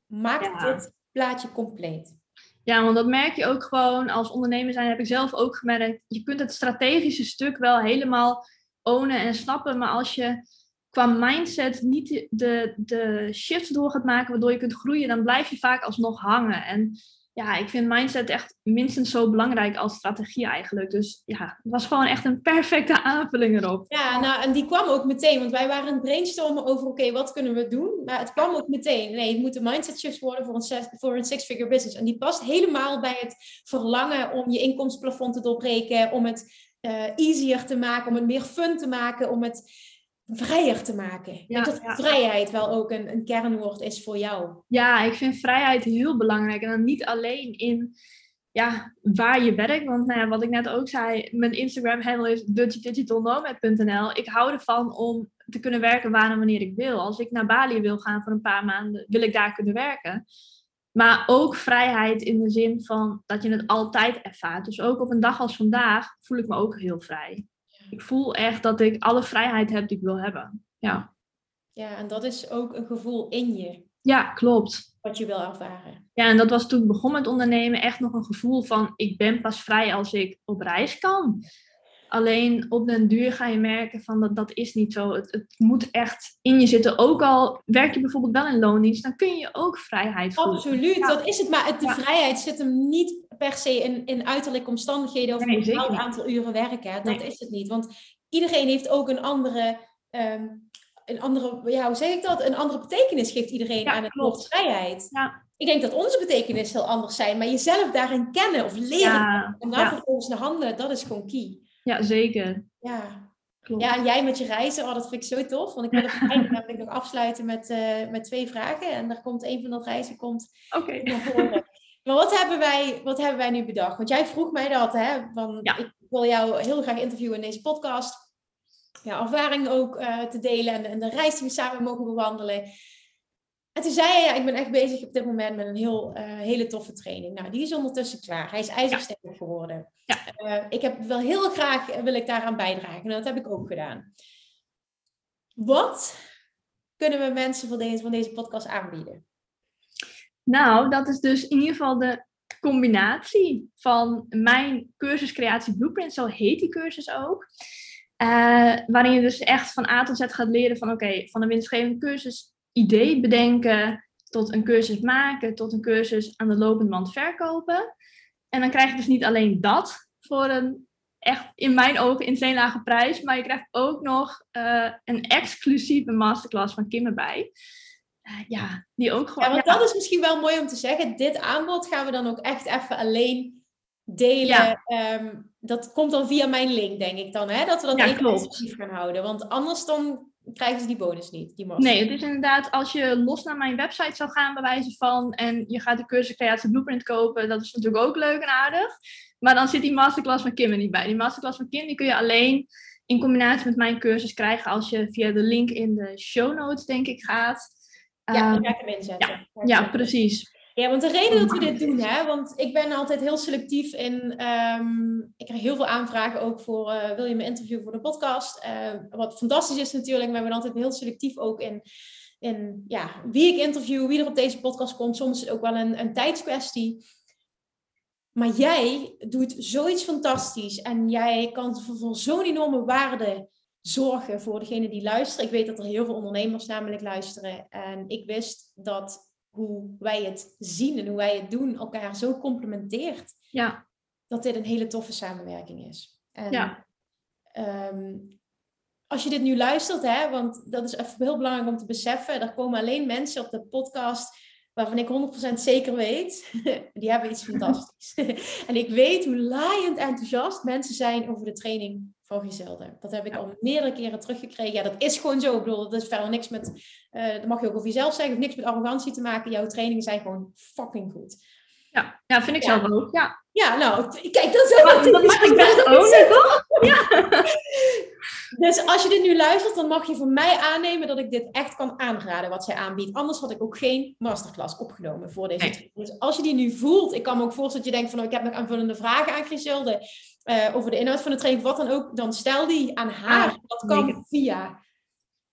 maakt dit plaatje compleet. Ja, want dat merk je ook gewoon als ondernemer zijn, heb ik zelf ook gemerkt. Je kunt het strategische stuk wel helemaal ownen en snappen, maar als je qua mindset niet de, de shifts door gaat maken waardoor je kunt groeien, dan blijf je vaak alsnog hangen. En ja, ik vind mindset echt minstens zo belangrijk als strategie eigenlijk. Dus ja, het was gewoon echt een perfecte aanvulling erop. Ja, nou, en die kwam ook meteen, want wij waren het brainstormen over, oké, wat kunnen we doen? Maar het kwam ook meteen. Nee, het moeten mindset shifts worden voor een, voor een six-figure business. En die past helemaal bij het verlangen om je inkomstenplafond te doorbreken, om het uh, easier te maken, om het meer fun te maken, om het vrijer te maken. Ik denk dat vrijheid wel ook een, een kernwoord is voor jou. Ja, ik vind vrijheid heel belangrijk. En dan niet alleen in ja, waar je werkt. Want nou ja, wat ik net ook zei, mijn Instagram-handle is dutchdigitalnomad.nl. Ik hou ervan om te kunnen werken waar en wanneer ik wil. Als ik naar Bali wil gaan voor een paar maanden, wil ik daar kunnen werken. Maar ook vrijheid in de zin van dat je het altijd ervaart. Dus ook op een dag als vandaag voel ik me ook heel vrij ik voel echt dat ik alle vrijheid heb die ik wil hebben. Ja. Ja, en dat is ook een gevoel in je. Ja, klopt. Wat je wil ervaren. Ja, en dat was toen ik begon met ondernemen echt nog een gevoel van ik ben pas vrij als ik op reis kan. Alleen op den duur ga je merken van dat, dat is niet zo. Het, het moet echt in je zitten. Ook al werk je bijvoorbeeld wel in loondienst, dan kun je ook vrijheid voelen. Absoluut, dat is het. Maar het, de vrijheid zit hem niet per se in, in uiterlijke omstandigheden of een bepaald aantal uren werken. Dat is het niet. Want iedereen heeft ook een andere, ehm, een andere, ja, hoe zeg ik dat? Een andere betekenis geeft iedereen aan het woord vrijheid. Ja. Ik denk dat onze betekenis heel anders zijn, maar jezelf daarin kennen of leren en dan vervolgens naar handelen, dat is gewoon key. Ja, zeker. Ja. Klopt. Ja, en jij met je reizen, oh, dat vind ik zo tof. Want ik wil het namelijk nog afsluiten met, uh, met twee vragen. En daar komt een van dat reizen komt okay. Maar wat hebben, wij, wat hebben wij nu bedacht? Want jij vroeg mij dat, hè? Van, Ik wil jou heel graag interviewen in deze podcast. Ja, ervaring ook uh, te delen en, en, de reis die we samen mogen bewandelen. En toen zei hij, ja, ik ben echt bezig op dit moment met een heel, uh, hele toffe training. Nou, die is ondertussen klaar. Hij is ijzersterk geworden. Ja. Uh, ik heb wel heel graag, wil ik daaraan bijdragen. En dat heb ik ook gedaan. Wat kunnen we mensen van deze, van deze podcast aanbieden? Nou, dat is dus in ieder geval de combinatie van mijn cursus Creatie Blueprint, zo heet die cursus ook. Uh, waarin je dus echt van A tot Z gaat leren van oké, van een winstgevende cursus idee bedenken, tot een cursus maken, tot een cursus aan de lopende band verkopen. En dan krijg je dus niet alleen dat voor een echt in mijn ogen insane lage prijs, maar je krijgt ook nog uh, een exclusieve masterclass van Kim erbij. Ja, die ook gewoon. Ja, want dat is misschien wel mooi om te zeggen. Dit aanbod gaan we dan ook echt even alleen delen. Ja. Um, dat komt dan via mijn link, denk ik dan, hè? Dat we dat ja, even exclusief gaan houden. Want anders dan krijgen ze die bonus niet. Die nee, het is inderdaad, als je los naar mijn website zou gaan, bij wijze van, en je gaat de cursus Creatie Blueprint kopen, dat is natuurlijk ook leuk en aardig. Maar dan zit die masterclass van Kim er niet bij. Die masterclass van Kim die kun je alleen in combinatie met mijn cursus krijgen als je via de link in de show notes, denk ik, gaat. Ja, um, ga ik hem inzetten. Ja, ja, precies. Ja, want de reden dat we dit doen, hè, want ik ben altijd heel selectief in. Um, ik krijg heel veel aanvragen ook voor. Uh, wil je me interviewen voor de podcast? Uh, wat fantastisch is natuurlijk, maar ik ben altijd heel selectief ook in. in ja, wie ik interview, wie er op deze podcast komt. Soms ook wel een, een tijdskwestie. Maar jij doet zoiets fantastisch en jij kan voor zo'n enorme waarde zorgen voor degene die luisteren. Ik weet dat er heel veel ondernemers namelijk luisteren. En ik wist dat hoe wij het zien en hoe wij het doen elkaar zo complementeert. Ja. Dat dit een hele toffe samenwerking is. En, ja. Ehm, als je dit nu luistert, hè, want dat is even heel belangrijk om te beseffen, er komen alleen mensen op de podcast waarvan ik 100% zeker weet, die hebben iets fantastisch. en ik weet hoe laaiend enthousiast mensen zijn over de training van Giselde. Dat heb ik al meerdere keren teruggekregen. Ja, dat is gewoon zo. Ik bedoel, dat is verder niks met, uh, dat mag je ook over jezelf zeggen, niks met arrogantie te maken. Jouw trainingen zijn gewoon fucking goed. Ja, ja vind ik zelf ook. Ja. ja, nou, kijk, dat is helemaal... Dat mag ik best ook, toch? Ja. Dus als je dit nu luistert, dan mag je van mij aannemen dat ik dit echt kan aanraden wat zij aanbiedt. Anders had ik ook geen masterclass opgenomen voor deze training. Dus als je die nu voelt, ik kan me ook voorstellen dat je denkt van, oh, ik heb nog aanvullende vragen aan Griselde uh, over de inhoud van de training, wat dan ook, dan stel die aan haar. Ah, dat kan via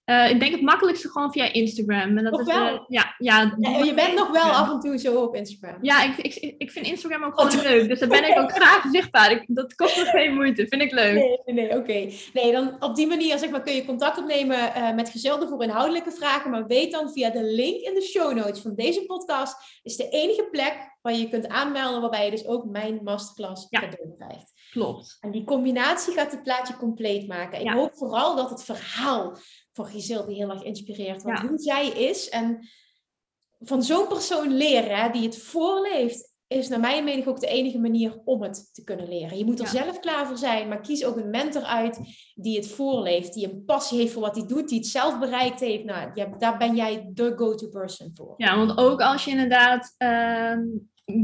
uh, ik denk het makkelijkste gewoon via Instagram. En dat nog is, wel? ja, ja, ja, je bent nog wel af en toe zo op Instagram. Ja, ik, ik, ik vind Instagram ook gewoon leuk. Dus daar ben ik ook graag zichtbaar. Ik, dat kost me geen moeite. Vind ik leuk. Nee, nee, oké. Nee, dan op die manier zeg maar, kun je contact opnemen uh, met Gezelden voor inhoudelijke vragen. Maar weet dan via de link in de show notes van deze podcast. is de enige plek waar je kunt aanmelden. Waarbij je dus ook mijn masterclass ja. cadeau krijgt. Klopt. En die combinatie gaat het plaatje compleet maken. Ik hoop vooral dat het verhaal van Giselle die heel erg inspireert. Want hoe zij is en van zo'n persoon leren die het voorleeft, is naar mijn mening ook de enige manier om het te kunnen leren. Je moet er zelf klaar voor zijn, maar kies ook een mentor uit die het voorleeft, die een passie heeft voor wat hij doet, die het zelf bereikt heeft. Nou, ja, daar ben jij de go-to person voor. Ja, want ook als je inderdaad ehm,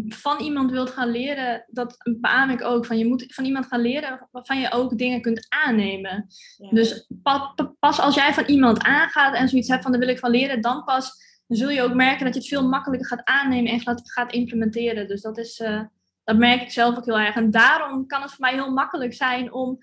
van iemand wilt gaan leren, dat beaam ik ook. Van je moet van iemand gaan leren waarvan je ook dingen kunt aannemen. Dus pas als jij van iemand aangaat en zoiets hebt van daar wil ik van leren, dan pas zul je ook merken dat je het veel makkelijker gaat aannemen en gaat, gaat implementeren. Dus dat, is, uh, dat merk ik zelf ook heel erg. En daarom kan het voor mij heel makkelijk zijn om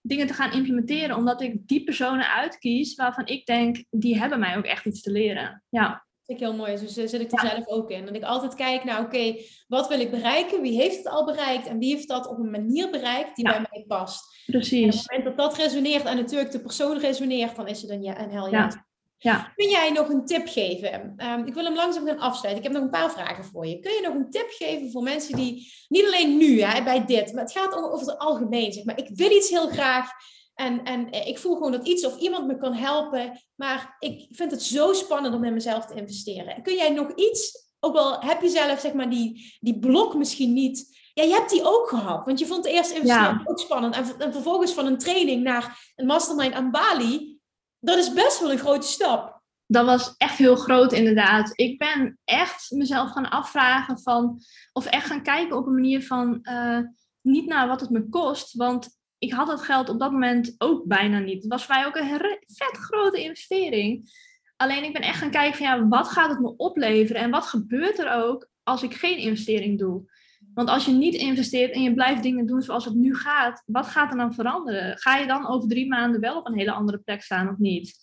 dingen te gaan implementeren, omdat ik die personen uitkies waarvan ik denk, die hebben mij ook echt iets te leren. Ja vind ik heel mooi. Dus zit ik er zelf ook in. Dat ik altijd kijk naar, oké, wat wil ik bereiken? Wie heeft het al bereikt? En wie heeft dat op een manier bereikt die bij mij past? Precies. En op het moment dat dat resoneert en natuurlijk de persoon resoneert, dan is het een, ja, een hel ja. Ja. Kun jij nog een tip geven? Ehm, ik wil hem langzaam gaan afsluiten. Ik heb nog een paar vragen voor je. Kun je nog een tip geven voor mensen die, niet alleen nu hè, bij dit, maar het gaat over het algemeen. Zeg maar. Ik wil iets heel graag en, en ik voel gewoon dat iets of iemand me kan helpen, maar ik vind het zo spannend om in mezelf te investeren. Kun jij nog iets, ook al heb je zelf zeg maar die, die blok misschien niet ja, je hebt die ook gehad. Want je vond de eerste investering ook spannend. En, en, vervolgens van een training naar een mastermind aan Bali. Dat is best wel een grote stap. Dat was echt heel groot inderdaad. Ik ben echt mezelf gaan afvragen van... Of echt gaan kijken op een manier van... Uh, niet naar wat het me kost. Want ik had dat geld op dat moment ook bijna niet. Het was voor mij ook een vet grote investering. Alleen ik ben echt gaan kijken van ja, wat gaat het me opleveren? En wat gebeurt er ook als ik geen investering doe? Want als je niet investeert en je blijft dingen doen zoals het nu gaat, wat gaat er dan veranderen? Ga je dan over drie maanden wel op een hele andere plek staan of niet?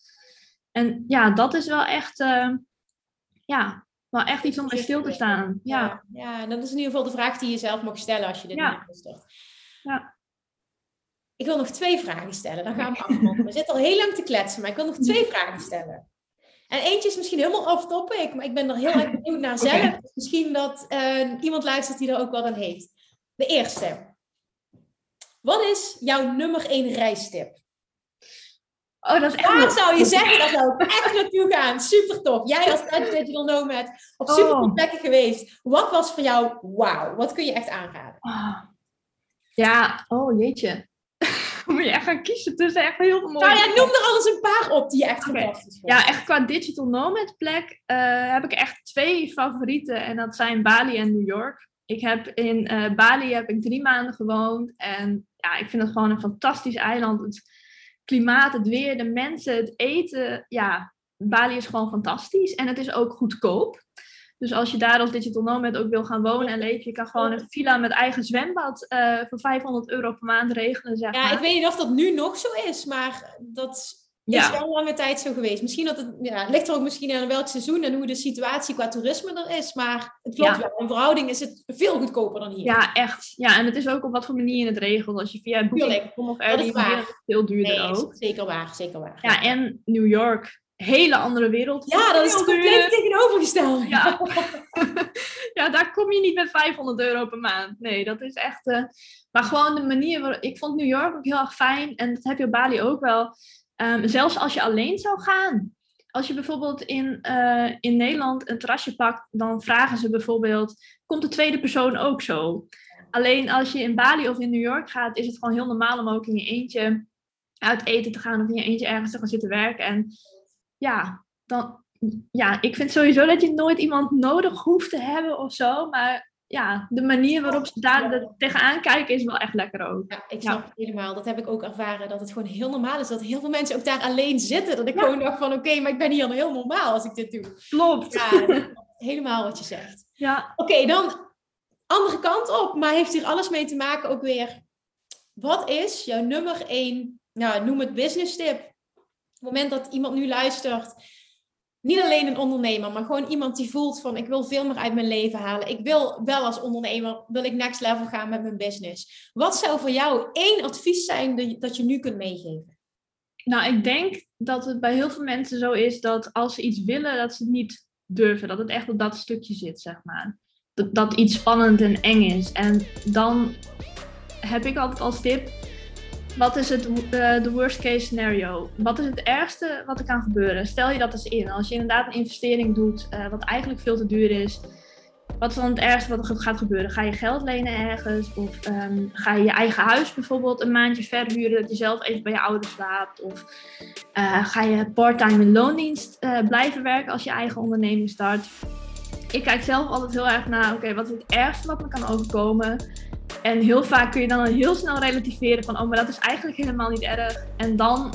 En ja, dat is wel echt, uh, ja, wel echt iets om bij stil te staan. Ja. ja, dat is in ieder geval de vraag die je zelf mag stellen als je dit ja. start. Ja. Ik wil nog twee vragen stellen, dan gaan we afronden. We zitten al heel lang te kletsen, maar ik wil nog twee vragen stellen. En eentje is misschien helemaal off-topic, maar ik ben er heel erg benieuwd naar zelf. Misschien dat uh, iemand luistert die er ook wel aan heeft. De eerste. Wat is jouw nummer één reistip? Oh, dat is echt Waar zou je zeggen, dat zou ik echt naartoe gaan. Super tof. Jij als Digital Nomad op super oh. plekken geweest. Wat was voor jou wauw? Wat kun je echt aanraden? Oh. Ja, oh jeetje. moet je echt gaan kiezen tussen echt heel veel mooie... Nou ja, noem er alles een paar op die je echt okay. fantastisch. Ja, echt qua digital nomad plek uh, heb ik echt twee favorieten. En dat zijn Bali en New York. Ik heb in uh, Bali heb ik drie maanden gewoond. En ja, ik vind het gewoon een fantastisch eiland. Het klimaat, het weer, de mensen, het eten. Ja, Bali is gewoon fantastisch. En het is ook goedkoop. Dus als je daar als digital nomad ook wil gaan wonen en leven, je kan gewoon een villa met eigen zwembad uh, voor 500 euro per maand regelen. Zeg ja, ik weet niet of dat nu nog zo is, maar dat is wel lange tijd zo geweest. Misschien dat het, ja, ligt er ook misschien aan welk seizoen en hoe de situatie qua toerisme er is, maar het klopt wel. In verhouding is het veel goedkoper dan hier. Ja, echt. Ja, en het is ook op wat voor manier je het regelt. Als je via Booking of Airbnb, is veel duurder nee, ook. Zeker waar, zeker waar. Ja, en New York hele andere wereld. Ja, dat is compleet tegenovergesteld. Ja. ja, daar kom je niet met 500 euro per maand. Nee, dat is echt... Uh... maar gewoon de manier waarop... Ik vond New York ook heel erg fijn. En dat heb je op Bali ook wel. Um, zelfs als je alleen zou gaan. Als je bijvoorbeeld in, uh, in Nederland een terrasje pakt, dan vragen ze bijvoorbeeld: komt de tweede persoon ook zo? Alleen als je in Bali of in New York gaat, is het gewoon heel normaal om ook in je eentje uit eten te gaan of in je eentje ergens te gaan zitten werken. En ja, dan, ja, ik vind sowieso dat je nooit iemand nodig hoeft te hebben of zo. Maar ja, de manier waarop ze daar tegenaan kijken is wel echt lekker ook. Ja, ik snap het helemaal. Dat heb ik ook ervaren. Dat het gewoon heel normaal is. Dat heel veel mensen ook daar alleen zitten. Dat ik gewoon dacht van oké, maar ik ben hier al heel normaal als ik dit doe. Klopt. Ja, helemaal wat je zegt. Ja. Oké, dan andere kant op. Maar heeft hier alles mee te maken ook weer. Wat is jouw nummer één, nou, noem het business tip het moment dat iemand nu luistert, niet alleen een ondernemer, maar gewoon iemand die voelt van ik wil veel meer uit mijn leven halen. Ik wil wel als ondernemer, wil ik next level gaan met mijn business. Wat zou voor jou één advies zijn dat je nu kunt meegeven? Nou, ik denk dat het bij heel veel mensen zo is dat als ze iets willen, dat ze het niet durven. Dat het echt op dat stukje zit, zeg maar. Dat, dat iets spannend en eng is. En dan heb ik altijd als tip, wat is het uh, de worst case scenario? Wat is het ergste wat er kan gebeuren? Stel je dat eens in. Als je inderdaad een investering doet, uh, wat eigenlijk veel te duur is. Wat is dan het ergste wat er gaat gebeuren? Ga je geld lenen ergens? Of um, ga je je eigen huis bijvoorbeeld een maandje verhuren dat je zelf even bij je ouders slaapt? Of uh, ga je parttime in loondienst blijven werken als je eigen onderneming start? Ik kijk zelf altijd heel erg naar, oké, wat is het ergste wat me kan overkomen? En heel vaak kun je dan heel snel relativeren van, oh, maar dat is eigenlijk helemaal niet erg. En dan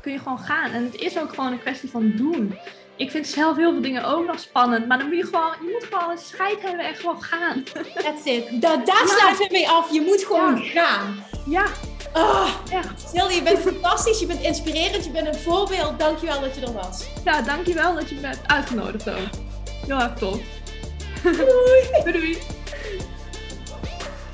kun je gewoon gaan. En het is ook gewoon een kwestie van doen. Ik vind zelf heel veel dingen ook nog spannend, maar dan moet je gewoon, je moet gewoon een scheid hebben en gewoon gaan. That's it. Da daar sluiten we mee af. Je moet gewoon gaan. Ja. Oh, echt. Sil, je bent fantastisch, je bent inspirerend, je bent een voorbeeld. Dankjewel dat je er was. Ja, dankjewel dat je me hebt uitgenodigd ook. Heel erg tof. Doei. doei.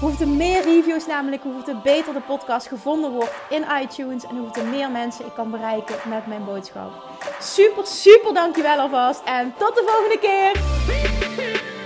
Hoeveel er meer reviews namelijk, hoeveel beter de podcast gevonden wordt in iTunes en hoeveel meer mensen ik kan bereiken met mijn boodschap. Super, super dankjewel alvast en tot de volgende keer!